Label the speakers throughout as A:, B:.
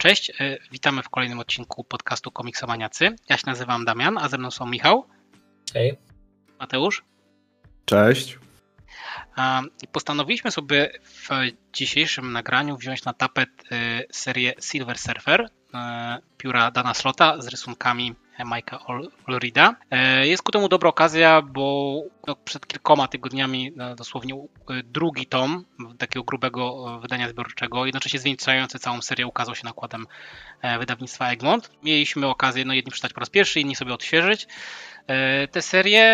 A: Cześć, e, witamy w kolejnym odcinku podcastu Komiksomaniacy. Ja się nazywam Damian, a ze mną są Michał.
B: Hej.
A: Mateusz.
C: Cześć.
A: Postanowiliśmy sobie w dzisiejszym nagraniu wziąć na tapet e, serię Silver Surfer e, pióra Dana Slota z rysunkami Mike'a Olrida. E, jest ku temu dobra okazja, bo no, przed kilkoma tygodniami no, dosłownie drugi tom takiego grubego wydania zbiorczego, jednocześnie zwieńczający całą serię, ukazał się nakładem wydawnictwa Egmont. Mieliśmy okazję no, jedni przeczytać po raz pierwszy, inni sobie odświeżyć. E, te serie,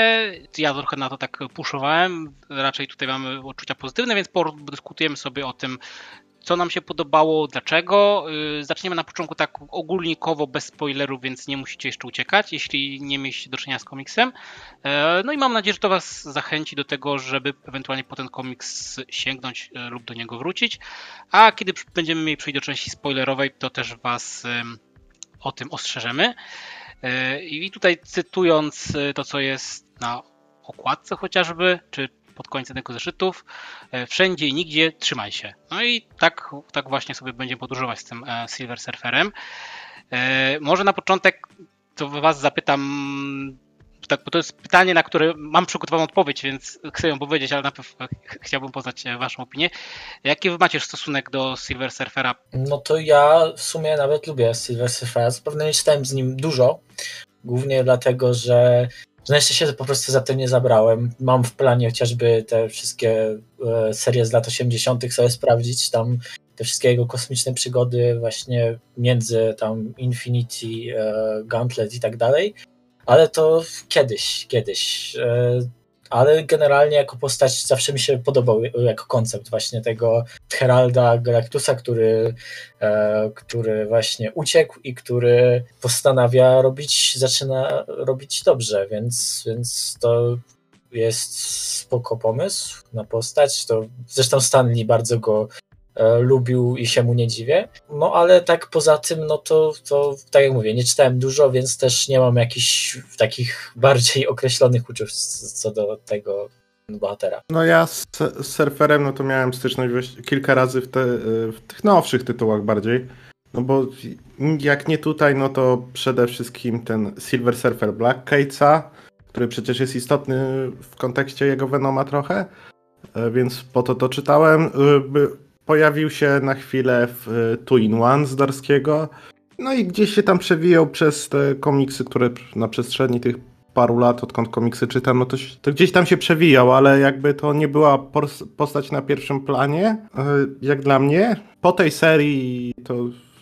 A: ja trochę na to tak puszowałem, raczej tutaj mamy odczucia pozytywne, więc podyskutujemy sobie o tym, co nam się podobało, dlaczego. E, zaczniemy na początku tak ogólnikowo, bez spoilerów, więc nie musicie jeszcze uciekać, jeśli nie mieliście do czynienia z komiksem. E, no i mam nadzieję, że to Was zachęci do tego, żeby ewentualnie po ten komiks sięgnąć lub do niego wrócić. A kiedy będziemy mieli przejść do części spoilerowej, to też Was o tym ostrzeżemy. E, I tutaj cytując e, to, co jest na okładce chociażby, czy pod końcem tego zeszytów, e, wszędzie i nigdzie trzymaj się. No i tak, tak właśnie sobie będziemy podróżować z tym Silver Surferem. Może na początek to was zapytam, tak, bo to jest pytanie, na które mam przygotowaną odpowiedź, więc chcę ją powiedzieć, ale najpierw chciałbym poznać e, Waszą opinię. Jaki Wy macie stosunek do Silver Surfera?
B: No to ja w sumie nawet lubię Silver Surfera. Zapewne nie czytałem z nim dużo, głównie dlatego, że jeszcze się po prostu za to nie zabrałem. Mam w planie chociażby te wszystkie e, serie z lat 80. sobie sprawdzić, tam te wszystkie jego kosmiczne przygody właśnie między tam Infinity, e, Gauntlet i tak dalej ale to kiedyś, kiedyś. Ale generalnie jako postać zawsze mi się podobał jako koncept właśnie tego Heralda Galactusa, który, e, który właśnie uciekł i który postanawia robić, zaczyna robić dobrze, więc, więc to jest spoko pomysł na postać. To zresztą Stanley bardzo go lubił i się mu nie dziwię. No ale tak poza tym, no to, to tak jak mówię, nie czytałem dużo, więc też nie mam jakichś takich bardziej określonych uczuć co do tego bohatera.
C: No ja z, z surferem, no to miałem styczność kilka razy w, te, w tych nowszych tytułach bardziej. No bo jak nie tutaj, no to przede wszystkim ten Silver Surfer Black Cate'a, który przecież jest istotny w kontekście jego Venoma trochę, e, więc po to to czytałem. E, pojawił się na chwilę w y, Two in One z Darskiego. No i gdzieś się tam przewijał przez te komiksy, które na przestrzeni tych paru lat, odkąd komiksy czytam, no to, to gdzieś tam się przewijał, ale jakby to nie była postać na pierwszym planie, y, jak dla mnie. Po tej serii to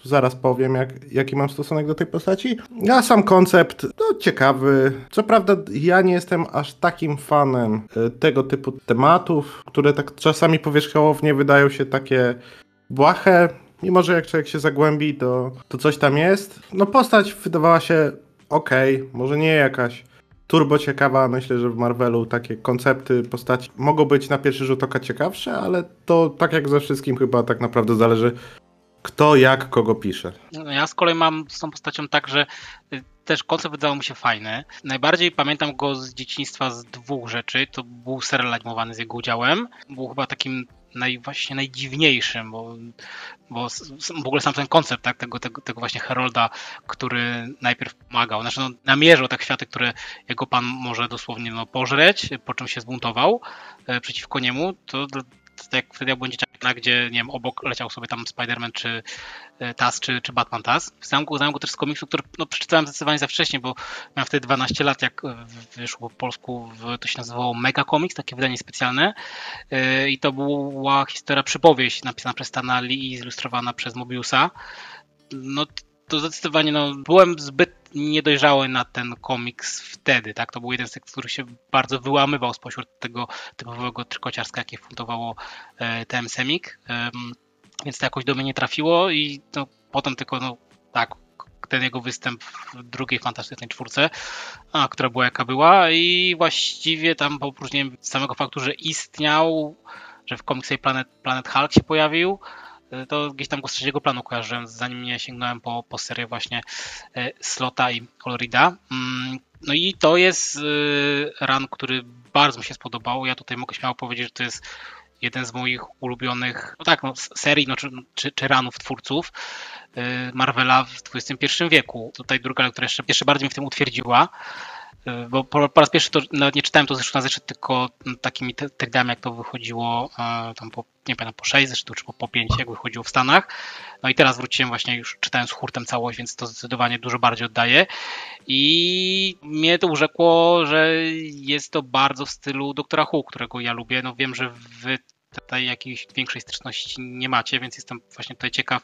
C: zaraz powiem, jak, jaki mam stosunek do tej postaci. A sam koncept, no ciekawy. Co prawda, ja nie jestem aż takim fanem e, tego typu tematów, które tak czasami powierzchownie wydają się takie błahe. Mimo, że jak człowiek się zagłębi, to, to coś tam jest. No postać wydawała się ok, może nie jakaś turbo ciekawa. Myślę, że w Marvelu takie koncepty postaci mogą być na pierwszy rzut oka ciekawsze, ale to tak jak ze wszystkim chyba tak naprawdę zależy kto jak kogo pisze.
A: No, ja z kolei mam z tą postacią tak, że y, też koncept wydawał mi się fajny. Najbardziej pamiętam go z dzieciństwa z dwóch rzeczy. To był serial animowany z jego udziałem. Był chyba takim naj, właśnie najdziwniejszym, bo, bo w ogóle sam ten koncept tak, tego, tego, tego właśnie Herolda, który najpierw pomagał, znaczy no, namierzał te kwiaty, które jego pan może dosłownie no, pożreć, po czym się zbuntował e, przeciwko niemu, to tak jak wtedy ja byłem dzieciakiem, gdzie nie wiem, obok leciał sobie tam Spider-Man czy e, Taz, czy, czy Batman Taz. Znam go, znam go też z komiksu, który no, przeczytałem zdecydowanie za wcześnie, bo miałem wtedy 12 lat, jak wyszło po polsku, w, to się nazywało Mega Comics, takie wydanie specjalne yy, i to była historia, przypowieść napisana przez Stana Lee i zilustrowana przez Mobiusa. No to zdecydowanie no, byłem zbyt niedojrzały na ten komiks wtedy, tak? To był jeden z tych, który się bardzo wyłamywał spośród tego typowego trykociarska, jakie fundowało e, TM Semik, więc to jakoś do mnie nie trafiło i no, potem tylko, no tak, ten jego występ w drugiej fantastycznej czwórce, a, która była jaka była i właściwie tam oprócz nie wiem, samego faktu, że istniał, że w komiksie Planet, Planet Hulk się pojawił, E, to gdzieś tam go z trzeciego planu kojarzyłem, zanim nie sięgnąłem po, po serię właśnie e, Slota i Colorida. Mm, no i to jest e, run, który bardzo mi się spodobał. Ja tutaj mogę śmiało powiedzieć, że to jest jeden z moich ulubionych, no tak, no, serii, no, czy, czy, czy ranów twórców Marvela w XXI wieku. Tutaj druga lektura jeszcze, jeszcze bardziej mnie w tym utwierdziła. Y, bo po, po, raz pierwszy to nawet nie czytałem to zresztą na zeszyt, tylko takimi tagdami, jak to wychodziło y, tam po, nie pamiętam, po 6 zeszytów, czy po, po 5, jak wychodziło w Stanach. No i teraz wróciłem właśnie już czytając hurtem całość, więc to zdecydowanie dużo bardziej oddaje. I mnie to urzekło, że jest to bardzo w stylu Doktora Who, którego ja lubię. No wiem, że wy tutaj jakiejś większej styczności nie macie, więc jestem właśnie tutaj ciekaw,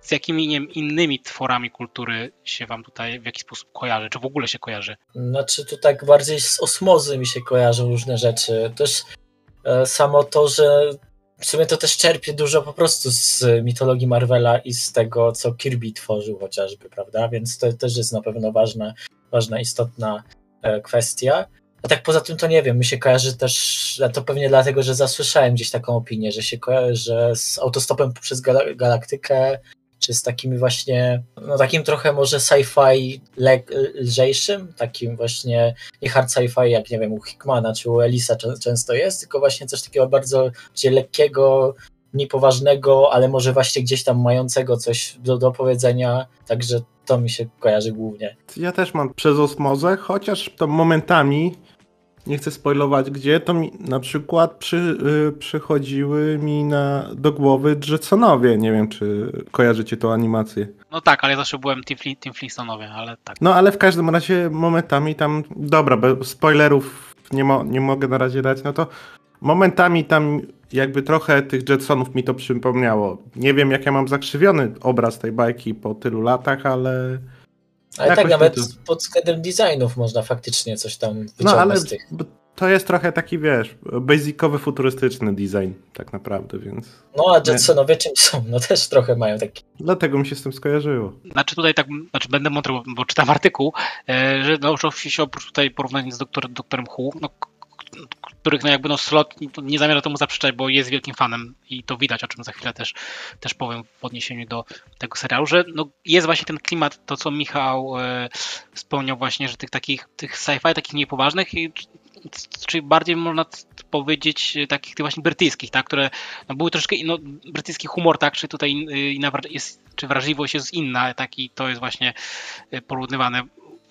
A: z jakimi nie wiem, innymi tworami kultury się wam tutaj w jakiś sposób kojarzy, czy w ogóle się kojarzy?
B: Znaczy tu tak bardziej z osmozy mi się kojarzą różne rzeczy. Też e, samo to, że w sumie to też czerpie dużo po prostu z mitologii Marvela i z tego, co Kirby tworzył chociażby, prawda? Więc to też jest na pewno ważna, ważna istotna e, kwestia. A tak poza tym to nie wiem, mi się kojarzy też, to pewnie dlatego, że zasłyszałem gdzieś taką opinię, że się kojarzy, że z autostopem przez galaktykę czy z takimi właśnie, no takim trochę może sci-fi lżejszym, takim właśnie nie hard sci-fi jak nie wiem u Hickmana czy u Elisa często jest, tylko właśnie coś takiego bardzo gdzie lekkiego, niepoważnego, ale może właśnie gdzieś tam mającego coś do, do powiedzenia, także to mi się kojarzy głównie.
C: Ja też mam przez osmozę, chociaż to momentami nie chcę spoilować gdzie, to mi na przykład przy, y, przychodziły mi na, do głowy Jetsonowie. Nie wiem, czy kojarzycie tą animację.
A: No tak, ale ja zawsze byłem Team, team Flintstonowie, ale tak.
C: No ale w każdym razie momentami tam, dobra, bo spoilerów nie, mo, nie mogę na razie dać, no to momentami tam jakby trochę tych Jetsonów mi to przypomniało. Nie wiem, jak ja mam zakrzywiony obraz tej bajki po tylu latach, ale
B: ale tak nawet to... pod względem designów można faktycznie coś tam wyciągnąć no, ale z tych.
C: To jest trochę taki, wiesz, basicowy, futurystyczny design tak naprawdę, więc...
B: No a Jetsonowie czym są? No też trochę mają taki...
C: Dlatego mi się z tym skojarzyło.
A: Znaczy tutaj tak, znaczy będę mądry, bo czytam artykuł, e, że no oczywiście oprócz tutaj porównania z doktor, doktorem Hu, no których no jakby no slot nie zamierza temu zaprzeczać, bo jest wielkim fanem i to widać, o czym za chwilę też, też powiem w odniesieniu do tego serialu, że no jest właśnie ten klimat, to co Michał e, wspomniał właśnie, że tych takich tych sci-fi, takich niepoważnych, czyli bardziej można powiedzieć takich tych właśnie brytyjskich, tak, które no, były troszkę, no, brytyjski humor, tak, czy tutaj inna, jest, czy wrażliwość jest inna, tak, i to jest właśnie e, porównywane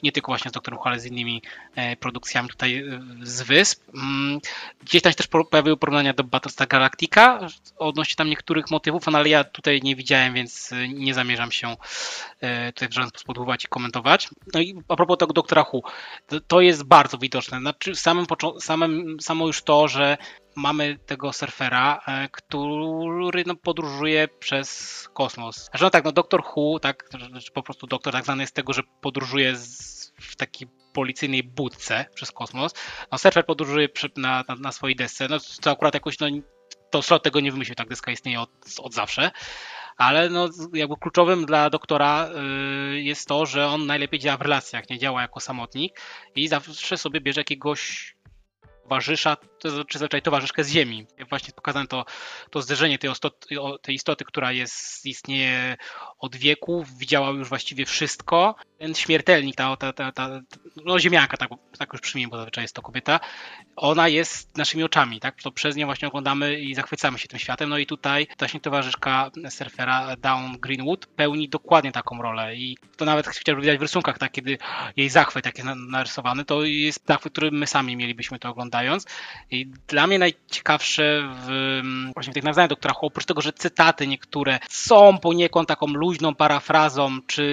A: nie tylko właśnie z Doktorem Who, ale z innymi e, produkcjami tutaj e, z wysp. Mm, gdzieś tam się też pojawiły porównania do Battlestar Galactica odnośnie tam niektórych motywów, no ale ja tutaj nie widziałem, więc e, nie zamierzam się tutaj w żaden sposób odbywać i komentować. No i a propos tego Doktora Who, to jest bardzo widoczne. Znaczy samym, samym, samo już to, że mamy tego surfera, który no, podróżuje przez kosmos. Znaczy no tak, no Doktor Who, tak, po prostu doktor tak znany jest z tego, że podróżuje z w takiej policyjnej budce przez kosmos. No, surfer podróżuje na, na, na swojej desce. No, to akurat jakoś, no, to slot tego nie wymyślił, tak deska istnieje od, od zawsze. Ale no, jakby kluczowym dla doktora y, jest to, że on najlepiej działa w relacjach, nie działa jako samotnik i zawsze sobie bierze jakiegoś towarzysza, czy zazwyczaj towarzyszkę z Ziemi. Właśnie pokazane to, to zderzenie tej, istoty, tej istoty, która jest, istnieje od wieków, widziała już właściwie wszystko. Ten śmiertelnik, ta, ta, ta, ta no ziemianka, tak, tak już przyjmijmy, bo zazwyczaj jest to kobieta, ona jest naszymi oczami, tak? To przez nią właśnie oglądamy i zachwycamy się tym światem. No i tutaj właśnie towarzyszka surfera Down Greenwood pełni dokładnie taką rolę i to nawet chciałbym widać w rysunkach, tak, kiedy jej zachwyt jak jest narysowany, to jest zachwyt, który my sami mielibyśmy to oglądając. I dla mnie najciekawsze w, właśnie w tych nawiązaniach do Who, oprócz tego, że cytaty niektóre są poniekąd taką luźną parafrazą, czy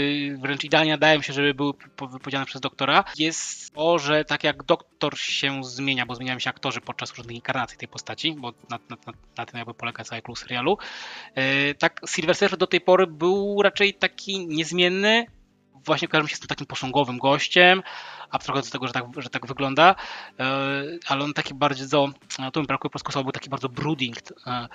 A: wręcz idealnie nadają się, żeby były wypowiedziane przez doktora, jest to, że tak jak doktor się zmienia, bo zmieniają się aktorzy podczas różnych inkarnacji tej postaci, bo na, na, na, na tym jakby polega cały klucz serialu, yy, tak Silver Surfer do tej pory był raczej taki niezmienny, właśnie kojarzy się z tym takim posągowym gościem, abstrahując z tego, że tak, że tak wygląda, e, ale on taki bardzo, tu mi brakuje polskiego słowa, był taki bardzo brooding, e,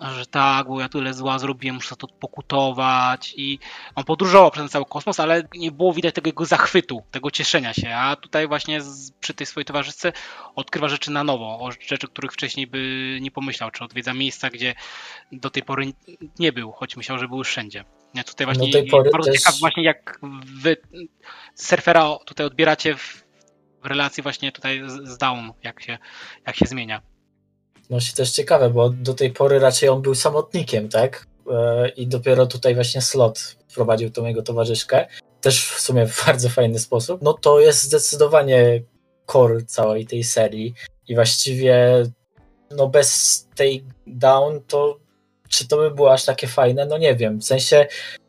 A: że tak, bo ja tyle zła zrobiłem, muszę to pokutować i on podróżował przez cały kosmos, ale nie było widać tego jego zachwytu, tego cieszenia się, a tutaj właśnie przy tej swojej towarzyszce odkrywa rzeczy na nowo, o rzeczy, których wcześniej by nie pomyślał, czy odwiedza miejsca, gdzie do tej pory nie był, choć myślał, że były wszędzie. Tutaj właśnie no bardzo też... ciekaw właśnie jak wy surfera tutaj odbieracie w, relacji właśnie tutaj z, z Down, jak się, jak się zmienia.
B: No się też ciekawe, bo do tej pory raczej on był samotnikiem, tak? E, I dopiero tutaj właśnie Slot wprowadził tą jego towarzyszkę. Też w sumie w bardzo fajny sposób. No to jest zdecydowanie core całej tej serii. I właściwie no bez tej down to czy to by było aż takie fajne? No nie wiem. W sensie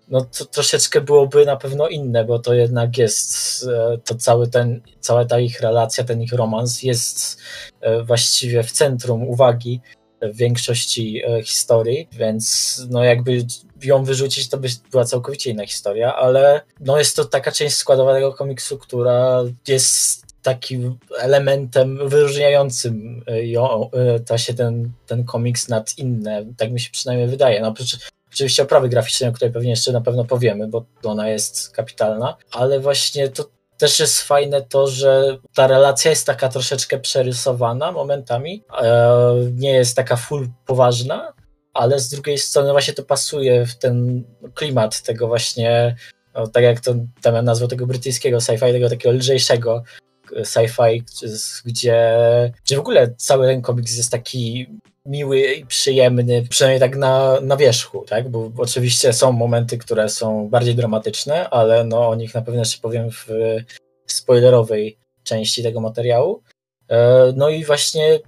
B: no to troszeczkę byłoby na pewno inne, bo to jednak jest e, to cały ten, cała ta ich relacja, ten ich romans jest e, właściwie w centrum uwagi w większości e, historii, więc no jakby ją wyrzucić, to by była całkowicie inna historia, ale no jest to taka część składowa tego komiksu, która jest takim elementem wyróżniającym ją, ta się ten, ten komiks nad inne, tak mi się przynajmniej wydaje. No, oprócz Oczywiście oprawy graficznej, o której pewnie jeszcze na pewno powiemy, bo ona jest kapitalna, ale właśnie to też jest fajne to, że ta relacja jest taka troszeczkę przerysowana momentami, e, nie jest taka full poważna, ale z drugiej strony właśnie to pasuje w ten klimat tego właśnie, no, tak jak to temat nazwał tego brytyjskiego sci-fi, tego takiego lżejszego sci-fi, gdzie, gdzie w ogóle cały ten komiks jest taki miły i przyjemny, przynajmniej tak na, na wierzchu, tak? Bo oczywiście są momenty, które są bardziej dramatyczne, ale no o nich na pewno jeszcze powiem w spoilerowej części tego materiału. E, no i właśnie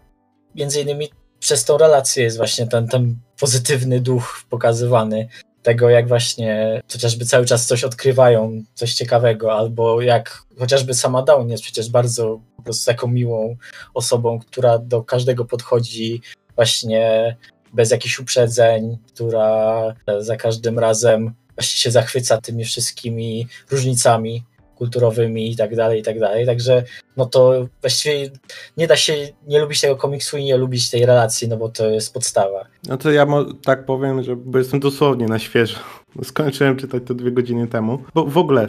B: między innymi przez tą relację jest właśnie ten, ten pozytywny duch pokazywany tego, jak właśnie chociażby cały czas coś odkrywają, coś ciekawego, albo jak chociażby sama Dawn jest przecież bardzo po prostu taką miłą osobą, która do każdego podchodzi właśnie bez jakichś uprzedzeń, która za każdym razem właśnie się zachwyca tymi wszystkimi różnicami kulturowymi i tak dalej, i tak dalej. Także no to właściwie nie da się nie lubić tego komiksu i nie lubić tej relacji, no bo to jest podstawa.
C: No to ja tak powiem, że bo jestem dosłownie na świeżo. Skończyłem czytać to dwie godziny temu. Bo w ogóle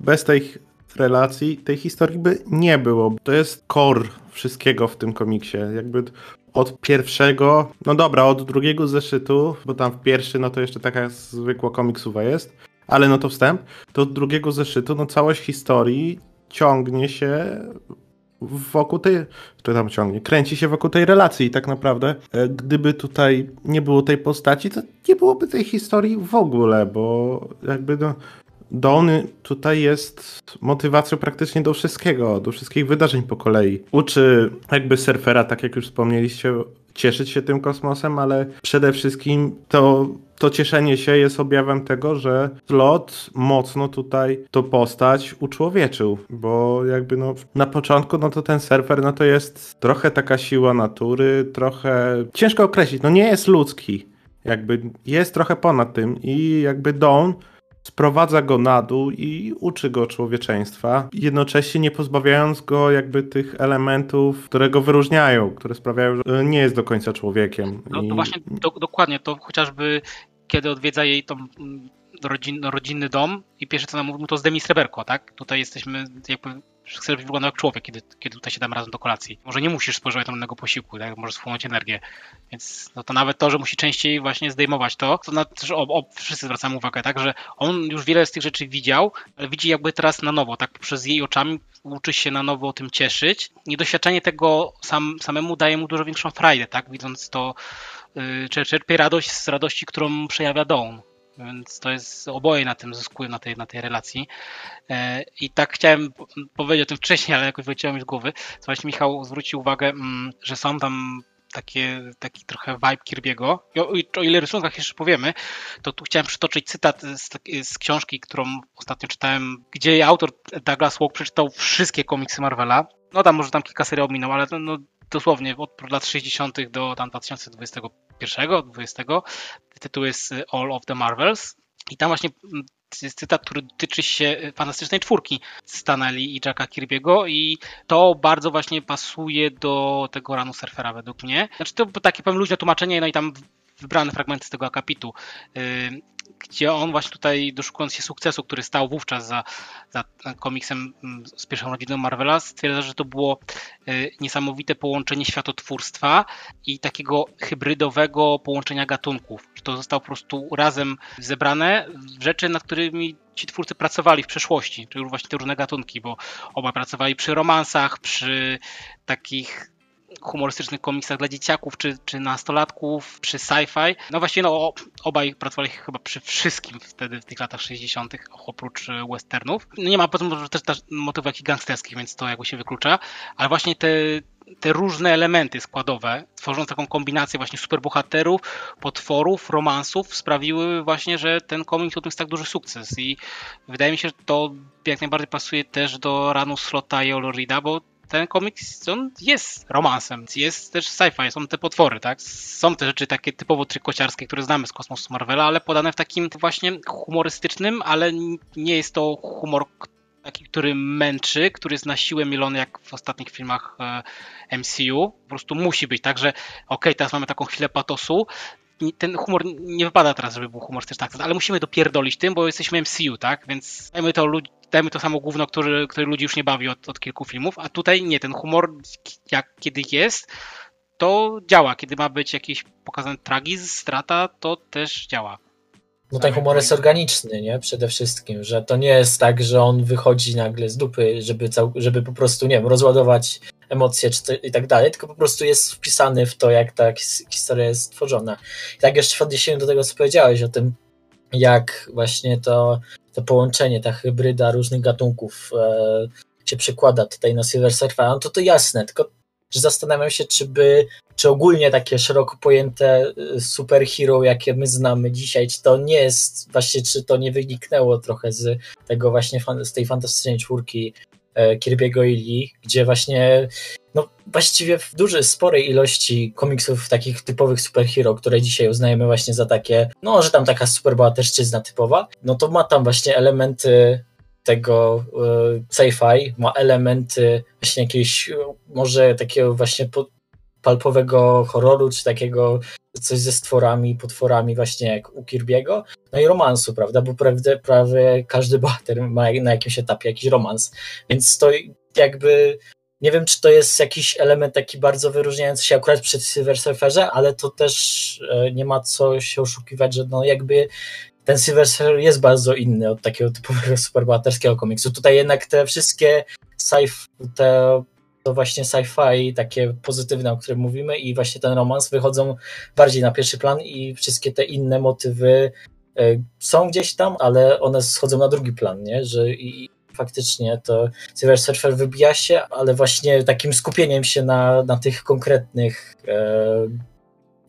C: bez tej relacji, tej historii by nie było. To jest core wszystkiego w tym komiksie. Jakby od pierwszego, no dobra, od drugiego zeszytu, bo tam w pierwszy, no to jeszcze taka zwykła komiksowa jest, ale no to wstęp, to od drugiego zeszytu, no całość historii ciągnie się wokół tej, to tam ciągnie, kręci się wokół tej relacji tak naprawdę e, gdyby tutaj nie było tej postaci, to nie byłoby tej historii w ogóle, bo jakby no, Don tutaj jest motywacją praktycznie do wszystkiego, do wszystkich wydarzeń po kolei. Uczy jakby surfera, tak jak już wspomnieliście, cieszyć się tym kosmosem, ale przede wszystkim to, to cieszenie się jest objawem tego, że Slot mocno tutaj to postać uczłowieczył, bo jakby no na początku no to ten surfer no to jest trochę taka siła natury, trochę ciężko określić, no nie jest ludzki, jakby jest trochę ponad tym i jakby Dawn sprowadza go na dół i uczy go człowieczeństwa, jednocześnie nie pozbawiając go jakby tych elementów, które go wyróżniają, które sprawiają, że nie jest do końca człowiekiem.
A: No to właśnie, do, dokładnie, to chociażby kiedy odwiedza jej tą mm, rodzin, rodzinny dom i pierwsze co nam mówimy to zdejmij sreberko, tak? Tutaj jesteśmy jakby chcesz wyglądać jak człowiek, kiedy, kiedy tutaj siadamy razem do kolacji. Może nie musisz spożywać innego posiłku, tak? możesz spłynąć energię. Więc no to nawet to, że musi częściej właśnie zdejmować to, to na, też o, o, wszyscy zwracamy uwagę, tak, że on już wiele z tych rzeczy widział, ale widzi jakby teraz na nowo, tak, przez jej oczami uczy się na nowo o tym cieszyć. I doświadczenie tego sam, samemu daje mu dużo większą frajdę, tak, widząc to, yy, czerpie radość z radości, którą przejawia Dawn. Więc to jest oboje na tym zyskują, na tej, na tej relacji. E, I tak chciałem powiedzieć o tym wcześniej, ale jakoś wyleciało mi z głowy. Właśnie Michał zwrócił uwagę, mm, że są tam takie, taki trochę vibe Kirby'ego. O, o ile rysunkach jeszcze powiemy, to tu chciałem przytoczyć cytat z, z, książki, którą ostatnio czytałem, gdzie autor Douglas Walk przeczytał wszystkie komiksy Marvela. No tam może tam kilka serii ominął, ale no dosłownie od lat 60. do tam 2021, 20. Tytuł jest All of the Marvels. I tam właśnie mm, jest cytat, który dotyczy się fantastycznej czwórki Stanley i Jacka Kirby'ego i to bardzo właśnie pasuje do tego ranu surfera według mnie. Znaczy to takie powiem luźne tłumaczenie, no i tam wybrane fragmenty z tego akapitu gdzie on właśnie tutaj doszukując się sukcesu, który stał wówczas za, za komiksem mm, z pierwszą rodziną Marvela, stwierdza, że to było y, niesamowite połączenie światotwórstwa i takiego hybrydowego połączenia gatunków. To zostało po prostu razem zebrane rzeczy, nad którymi ci twórcy pracowali w przeszłości, czyli właśnie te różne gatunki, bo oba pracowali przy romansach, przy takich humorystycznych komiksach dla dzieciaków, czy, czy nastolatków, przy sci-fi. No właśnie, no obaj pracowali chyba przy wszystkim wtedy w tych latach 60., oprócz e, westernów. No nie ma potem też, też motywów jakichś gangsterskich, więc to jakby się wyklucza, ale właśnie te, te różne elementy składowe, tworząc taką kombinację właśnie superbohaterów, potworów, romansów, sprawiły właśnie, że ten komiks odniósł tak duży sukces i wydaje mi się, że to jak najbardziej pasuje też do ranu Slota i Olorida, bo ten komiks on jest romansem, jest też sci-fi, są te potwory, tak? Są te rzeczy takie typowo trykociarskie, które znamy z kosmosu Marvela, ale podane w takim właśnie humorystycznym, ale nie jest to humor taki, który męczy, który jest na siłę milony jak w ostatnich filmach e, MCU. Po prostu musi być tak, że okej, okay, teraz mamy taką chwilę patosu, ten humor nie wypada teraz, żeby był humorystyczny akcent, ale musimy dopierdolić tym, bo jesteśmy MCU, tak? Więc dajmy to, dajmy to samo gówno, który, który ludzi już nie bawi od, od kilku filmów, a tutaj nie, ten humor jak kiedy jest, to działa. Kiedy ma być jakiś pokazany tragizm, strata, to też działa.
B: No ten humor jest organiczny, nie? Przede wszystkim, że to nie jest tak, że on wychodzi nagle z dupy, żeby, cał, żeby po prostu, nie wiem, rozładować emocje czy i tak dalej, tylko po prostu jest wpisany w to, jak ta historia jest stworzona. I tak jeszcze w odniesieniu do tego, co powiedziałeś o tym, jak właśnie to, to połączenie, ta hybryda różnych gatunków e, się przekłada tutaj na Silver Surfer, no to to jasne, tylko że zastanawiam się, czy by, czy ogólnie takie szeroko pojęte y, superhero, jakie my znamy dzisiaj, czy to nie jest, właśnie, czy to nie wyniknęło trochę z tego właśnie, z tej fantastycznej czwórki e, Kirby'ego i Lee, gdzie właśnie no właściwie w dużej, sporej ilości komiksów takich typowych superhero, które dzisiaj uznajemy właśnie za takie, no, że tam taka superbohaterszczyzna typowa, no to ma tam właśnie elementy tego e, sci-fi, ma elementy właśnie jakiegoś, e, może takiego właśnie palpowego horroru, czy takiego coś ze stworami, potworami, właśnie jak u Kirby'ego, no i romansu, prawda, bo prawie, prawie każdy bohater ma na jakimś etapie jakiś romans, więc to jakby nie wiem, czy to jest jakiś element taki bardzo wyróżniający się akurat przy Silver Surferze, ale to też e, nie ma co się oszukiwać, że no jakby ten Silver Surfer jest bardzo inny od takiego typowego superbohaterskiego komiksu. Tutaj jednak te wszystkie sci te to właśnie sci-fi takie pozytywne, o którym mówimy i właśnie ten romans wychodzą bardziej na pierwszy plan i wszystkie te inne motywy e, są gdzieś tam, ale one schodzą na drugi plan, nie? Że i faktycznie to Silver Surfer wybija się, ale właśnie takim skupieniem się na, na tych konkretnych e,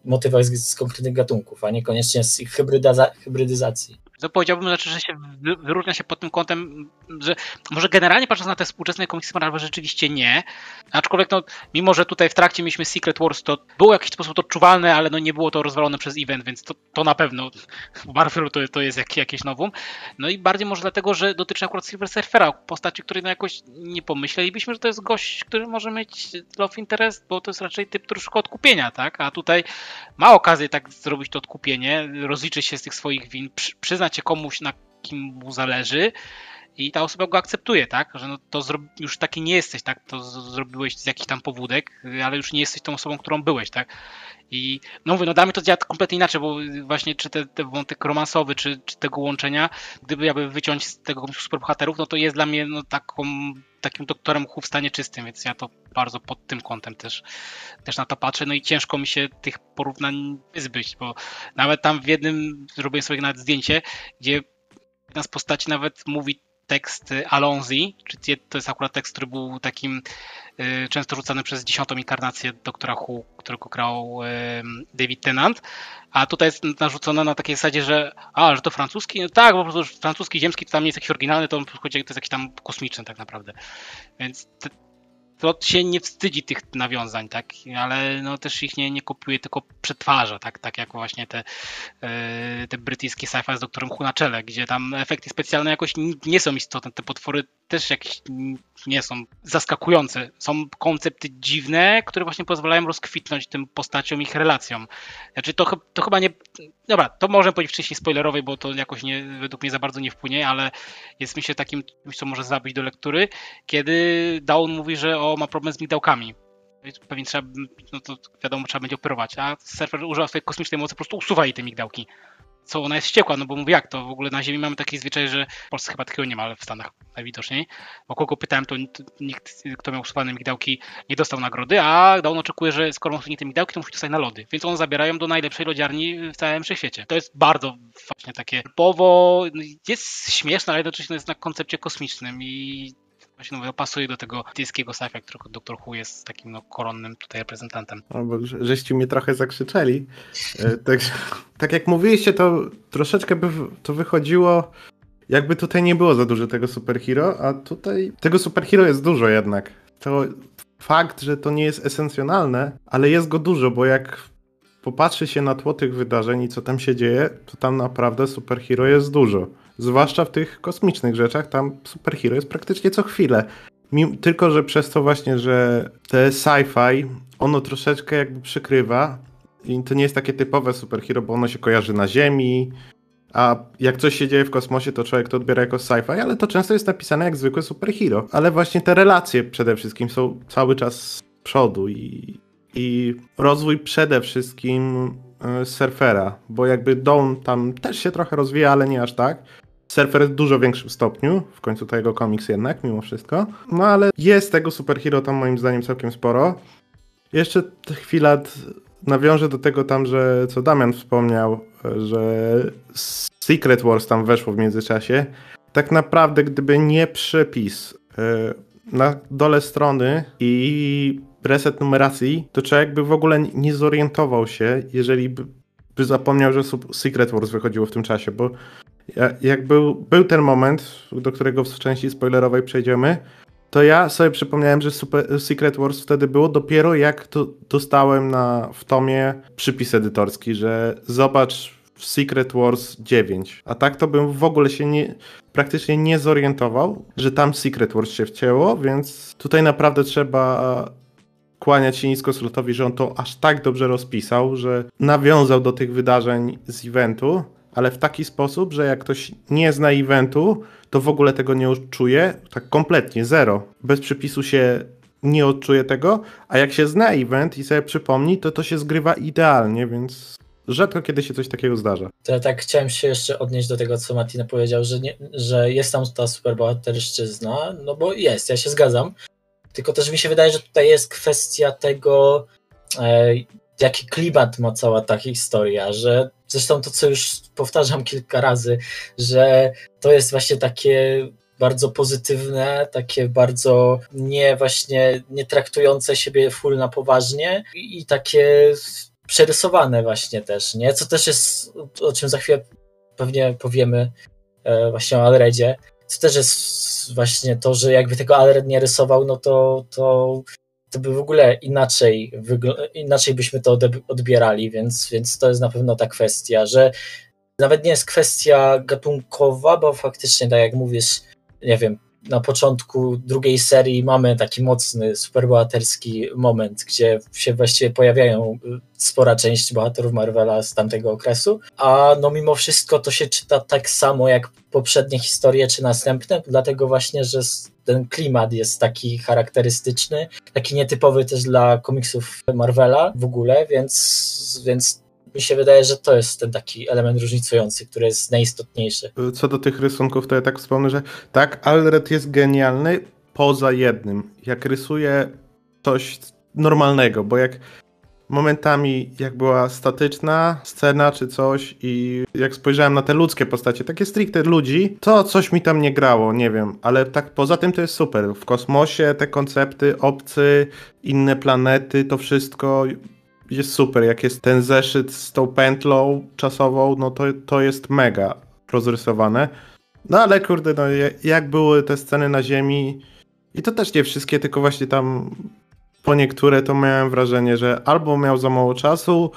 B: motywach z, z, konkretnych gatunków, a niekoniecznie z ich hybrydyzacji
A: to powiedziałbym, znaczy, że się wyróżnia się pod tym kątem, że może generalnie patrząc na te współczesne komiksy Marvel rzeczywiście nie, aczkolwiek no, mimo, że tutaj w trakcie mieliśmy Secret Wars, to było w jakiś sposób odczuwalne, ale no nie było to rozwalone przez event, więc to, to na pewno w Marvelu to, to jest jak, jakieś nowum. No i bardziej może dlatego, że dotyczy akurat Silver Surfera, postaci, której no jakoś nie pomyślelibyśmy, że to jest gość, który może mieć love interest, bo to jest raczej typ, który odkupienia, tak? A tutaj ma okazję tak zrobić to odkupienie, rozliczyć się z tych swoich win, przyznać się komuś, na kim mu zależy i ta osoba go akceptuje, tak? Że no to już taki nie jesteś, tak? To zrobiłeś z jakichś tam powódek, ale już nie jesteś tą osobą, którą byłeś, tak? I no mówię, no dla mnie to działa kompletnie inaczej, bo właśnie czy te, te wątek romansowy, czy, czy tego łączenia, gdyby jakby wyciąć z tego superbohaterów, no to jest dla mnie no, taką, takim doktorem chów w stanie czystym, więc ja to bardzo pod tym kątem też, też na to patrzę. No i ciężko mi się tych porównań wyzbyć, bo nawet tam w jednym zrobiłem sobie nawet zdjęcie, gdzie jedna z postaci nawet mówi tekst Alonzi, czy to jest akurat tekst, który był takim y, często rzucany przez dziesiątą inkarnację doktora Hu, którego grał David Tennant, a tutaj jest narzucone na takiej zasadzie, że a, że to francuski? No tak, po prostu francuski, ziemski to tam nie jest jakiś oryginalny, to, to jest jakiś tam kosmiczny tak naprawdę. Więc to się nie wstydzi tych nawiązań, tak, ale no też ich nie, nie kopiuje, tylko przetwarza, tak, tak jak właśnie te, e, te brytyjskie sci-fi z doktorem Hu na czele, gdzie tam efekty specjalne jakoś nie są istotne, te potwory też jakieś nie są zaskakujące. Są koncepty dziwne, które właśnie pozwalają rozkwitnąć tym postaciom, ich relacjom. Znaczy to, to chyba nie... Dobra, to możemy powiedzieć wcześniej spoilerowej, bo to jakoś nie, według mnie za bardzo nie wpłynie, ale jest myślę takim czymś, co może zabić do lektury, kiedy Dawn mówi, że o, ma problem z migdałkami. Pewnie trzeba, no to wiadomo, trzeba będzie operować, a surfer używa swojej kosmicznej mocy, po prostu usuwa jej te migdałki. Co ona jest wściekła, no bo mówię, jak to w ogóle na ziemi mamy taki zwyczaj, że w Polsce chyba takiego nie ma, ale w Stanach najwidoczniej. Bo kogo pytałem, to nikt, kto miał usuwane migdałki, nie dostał nagrody, a on oczekuje, że skoro ma usunięte migdałki, to musi dostać na lody. Więc on zabierają do najlepszej lodziarni w całym wszechświecie. To jest bardzo właśnie takie typowo, no, jest śmieszne, ale jednocześnie jest na koncepcie kosmicznym i właśnie mówię, pasuje do tego brytyjskiego sci-fi, którego Dr. Who jest takim no, koronnym tutaj reprezentantem.
C: No, bo żeście mnie trochę zakrzyczeli. Tak, tak jak mówiliście, to troszeczkę by to wychodziło jakby tutaj nie było za dużo tego superhero, a tutaj tego superhero jest dużo jednak. To fakt, że to nie jest esencjonalne, ale jest go dużo, bo jak popatrzy się na tło tych wydarzeń i co tam się dzieje, to tam naprawdę superhero jest dużo. Zwłaszcza w tych kosmicznych rzeczach, tam superhero jest praktycznie co chwilę. Tylko, że przez to właśnie, że te sci-fi, ono troszeczkę jakby przykrywa i to nie jest takie typowe superhero, bo ono się kojarzy na Ziemi, a jak coś się dzieje w kosmosie, to człowiek to odbiera jako sci-fi, ale to często jest napisane jak zwykłe superhero. Ale właśnie te relacje przede wszystkim są cały czas z przodu i, i rozwój przede wszystkim y, surfera, bo jakby Dawn tam też się trochę rozwija, ale nie aż tak. Surfer w dużo większym stopniu, w końcu to jego komiks jednak, mimo wszystko. No ale jest tego superhero tam moim zdaniem całkiem sporo. Jeszcze chwila nawiążę do tego tam, że co Damian wspomniał, że Secret Wars tam weszło w międzyczasie. Tak naprawdę, gdyby nie przepis e, na dole strony i reset numeracji, to człowiek by w ogóle nie zorientował się, jeżeli by, by zapomniał, że Secret Wars wychodziło w tym czasie, bo jak był, był ten moment, do którego w części spoilerowej przejdziemy, to ja sobie przypomniałem, że Super, Secret Wars wtedy było dopiero jak to dostałem na, w tomie przypis edytorski, że zobacz w Secret Wars 9. A tak to bym w ogóle się nie, praktycznie nie zorientował, że tam Secret Wars się wcięło, więc tutaj naprawdę trzeba kłaniać się nisko Slotowi, że on to aż tak dobrze rozpisał, że nawiązał do tych wydarzeń z eventu, ale w taki sposób, że jak ktoś nie zna eventu, to w ogóle tego nie odczuje, tak kompletnie, zero. Bez przypisu się nie odczuje tego, a jak się zna event i sobie przypomni, to to się zgrywa idealnie, więc rzadko kiedy się coś takiego zdarza.
B: To ja tak chciałem się jeszcze odnieść do tego, co Martina powiedział, że, nie, że jest tam ta superbohaterszczyzna, no bo jest, ja się zgadzam, tylko też mi się wydaje, że tutaj jest kwestia tego, e, jaki klimat ma cała ta historia, że zresztą to, co już powtarzam kilka razy, że to jest właśnie takie bardzo pozytywne, takie bardzo nie właśnie nie traktujące siebie full na poważnie i takie przerysowane właśnie też, nie? Co też jest, o czym za chwilę pewnie powiemy e, właśnie o Alredzie, to też jest właśnie to, że jakby tego Alred nie rysował, no to, to to by w ogóle inaczej, inaczej byśmy to odbierali, więc, więc to jest na pewno ta kwestia, że nawet nie jest kwestia gatunkowa, bo faktycznie, tak jak mówisz, nie wiem, na początku drugiej serii mamy taki mocny, superbohaterski moment, gdzie się właściwie pojawiają y, spora część bohaterów Marvela z tamtego okresu, a no mimo wszystko to się czyta tak samo jak poprzednie historie czy następne, dlatego właśnie, że ten klimat jest taki charakterystyczny, taki nietypowy też dla komiksów Marvela w ogóle, więc, więc mi się wydaje, że to jest ten taki element różnicujący, który jest najistotniejszy.
C: Co do tych rysunków, to ja tak wspomnę, że tak, Alred jest genialny poza jednym. Jak rysuje coś normalnego, bo jak momentami, jak była statyczna scena czy coś i jak spojrzałem na te ludzkie postacie, takie stricte ludzi, to coś mi tam nie grało, nie wiem, ale tak poza tym to jest super. W kosmosie te koncepty, obcy, inne planety, to wszystko jest super. Jak jest ten zeszyt z tą pętlą czasową, no to, to jest mega rozrysowane. No ale kurde, no jak były te sceny na ziemi i to też nie wszystkie, tylko właśnie tam po niektóre to miałem wrażenie, że albo miał za mało czasu,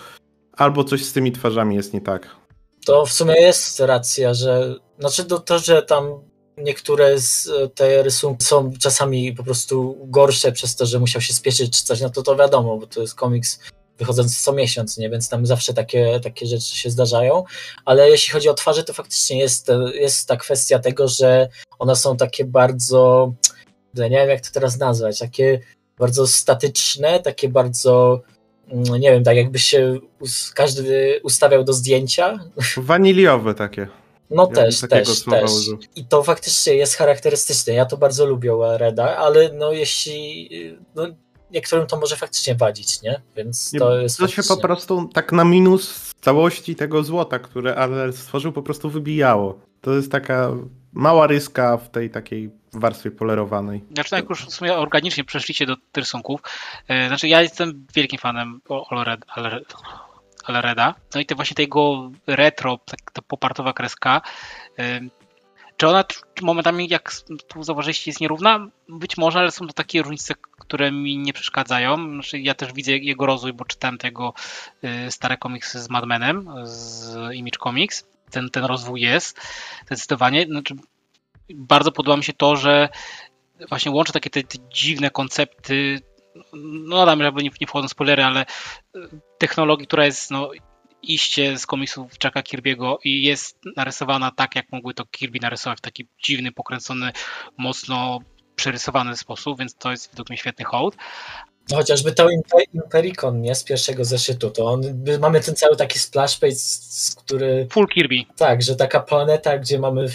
C: albo coś z tymi twarzami jest nie tak.
B: To w sumie jest racja, że znaczy to, to że tam niektóre z te rysunki są czasami po prostu gorsze przez to, że musiał się spieszyć czy coś, no to to wiadomo, bo to jest komiks wychodzący co miesiąc, nie? więc tam zawsze takie, takie rzeczy się zdarzają, ale jeśli chodzi o twarze, to faktycznie jest, jest ta kwestia tego, że one są takie bardzo, nie wiem jak to teraz nazwać, takie bardzo statyczne, takie bardzo mm, nie wiem, tak jakby się każdy ustawiał do zdjęcia.
C: Waniliowe takie.
B: No ja też, też, też. I to faktycznie jest charakterystyczne. Ja to bardzo lubię Reda, ale no jeśli no, niektórym to może faktycznie wadzić, nie? Więc to nie, jest.
C: To faktycznie... się po prostu tak na minus całości tego złota, które Adler stworzył, po prostu wybijało. To jest taka mała ryska w tej takiej warstwie polerowanej.
A: Znaczy, jak już w sumie organicznie przeszliście do tych rysunków, e, znaczy ja jestem wielkim fanem Alereda, no i to właśnie tego retro, tak, ta popartowa kreska, czy ona momentami, jak tu zauważyliście, jest nierówna? Być może, ale są to takie różnice, które mi nie przeszkadzają. Znaczy, ja też widzę jego rozwój, bo czytałem tego y, stare komiksy z Madmenem, z Image Comics. Ten, ten rozwój jest zdecydowanie. Znaczy, bardzo podoba mi się to, że właśnie łączy takie te, te dziwne koncepty, no damy, żeby nie, nie wchodzą spoilery, ale y, technologii, która jest no, iście z komiksów Jacka Kirby'ego i jest narysowana tak, jak mógłby to Kirby narysować w taki dziwny, pokręcony, mocno przerysowany sposób, więc to jest według mnie świetny hołd.
B: No chociażby to Impericon, nie? Z pierwszego zeszytu, to on, mamy ten cały taki splash page, który...
A: Full Kirby.
B: Tak, że taka planeta, gdzie mamy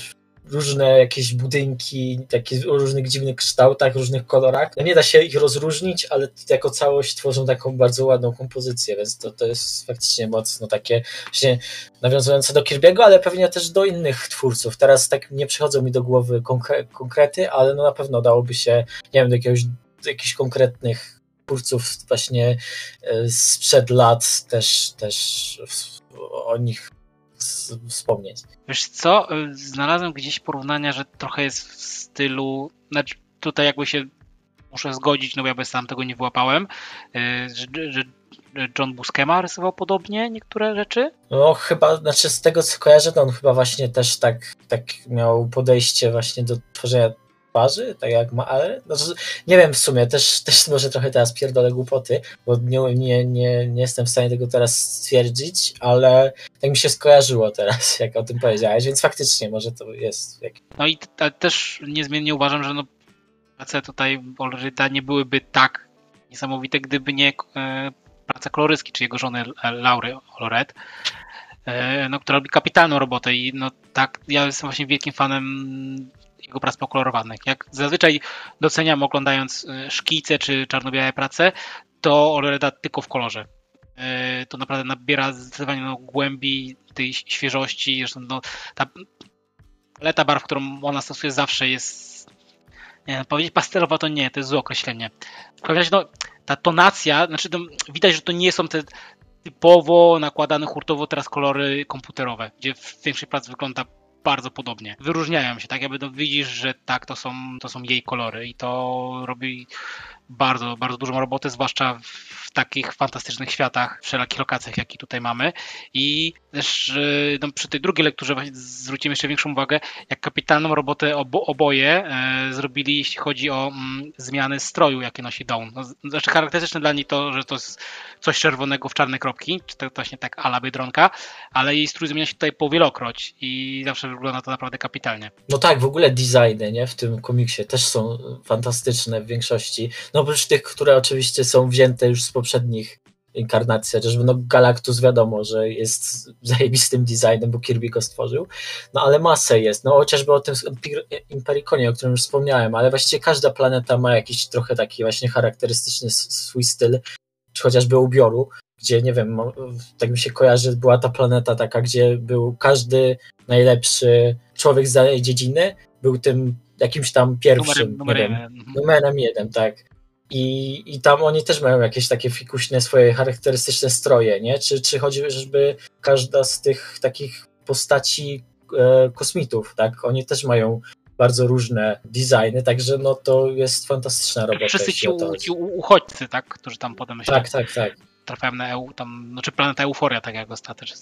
B: różne jakieś budynki, takie o różnych dziwnych kształtach, różnych kolorach. No nie da się ich rozróżnić, ale jako całość tworzą taką bardzo ładną kompozycję, więc to, to jest faktycznie mocno takie właśnie nawiązujące do Kirby'ego, ale pewnie też do innych twórców. Teraz tak nie przychodzą mi do głowy konkre konkrety, ale no na pewno dałoby się, nie wiem, do jakiegoś, do jakichś konkretnych twórców właśnie e, sprzed lat też, też o nich wspomnieć.
A: Wiesz co, y, znalazłem gdzieś porównania, że trochę jest w stylu, znaczy tutaj jakby się muszę zgodzić, no bo ja bez sam tego nie wyłapałem, y, że, że John Buscema rysował podobnie niektóre rzeczy?
B: No chyba, znaczy z tego co kojarzę, to on chyba właśnie też tak, tak miał podejście właśnie do tworzenia twarzy, tak jak ma, ale no, nie wiem w sumie, też, też może trochę teraz pierdolę głupoty, bo nie, nie, nie, nie jestem w stanie tego teraz stwierdzić, ale tak mi się skojarzyło teraz, jak o tym powiedziałeś, więc faktycznie może to jest. Jak...
A: No i też niezmiennie uważam, że no prace tutaj Olryta nie byłyby tak niesamowite, gdyby nie e, praca koloryski, czy jego żony Laury Oloret, e, no, która robi kapitalną robotę i no tak, ja jestem właśnie wielkim fanem jego prac pokolorowanych. Jak zazwyczaj doceniam oglądając e, szkice czy czarno-białe prace, to Oloreda tylko w kolorze. E, to naprawdę nabiera zdecydowanie no, głębi tej świeżości. Zresztą no, ta paleta barw, którą ona stosuje zawsze jest nie, powiedzieć pastelowa to nie, to jest złe określenie. W każdym razie no, ta tonacja, znaczy no, widać, że to nie są te typowo nakładane hurtowo teraz kolory komputerowe, gdzie w większej pracy wygląda bardzo podobnie. Wyróżniają się, tak jakby no widzisz, że tak, to są, to są jej kolory i to robi bardzo, bardzo dużą robotę, zwłaszcza w takich fantastycznych światach, wszelakich lokacjach, jakie tutaj mamy. I też no, przy tej drugiej lekturze zwrócimy jeszcze większą uwagę, jak kapitalną robotę obo, oboje e, zrobili, jeśli chodzi o mm, zmiany stroju, jakie nosi Dawn. No, znaczy charakterystyczne dla niej to, że to jest coś czerwonego w czarne kropki, czy to właśnie tak ala Biedronka, ale jej strój zmienia się tutaj powielokroć i zawsze wygląda to naprawdę kapitalnie.
B: No tak, w ogóle designy nie, w tym komiksie też są fantastyczne w większości. No oprócz tych, które oczywiście są wzięte już z poprzednich inkarnacji, chociażby no Galactus wiadomo, że jest zajebistym designem, bo Kirby go stworzył, no ale masę jest, no chociażby o tym Impericonie, o którym już wspomniałem, ale właściwie każda planeta ma jakiś trochę taki właśnie charakterystyczny swój styl, czy chociażby ubioru, gdzie nie wiem, tak mi się kojarzy, była ta planeta taka, gdzie był każdy najlepszy człowiek z danej dziedziny, był tym jakimś tam pierwszym
A: numerem,
B: numerem, jeden. numerem jeden, tak. I, I tam oni też mają jakieś takie fikuśne swoje charakterystyczne stroje, nie? Czy, czy chodzi, żeby każda z tych takich postaci e, kosmitów, tak? Oni też mają bardzo różne designy, także no to jest fantastyczna robota.
A: Wszyscy ci, u, ci uchodźcy, tak? Którzy tam potem
B: się tak, tak, tak.
A: trafiają na EU, tam, znaczy planeta Euforia, tak jak ostatecznie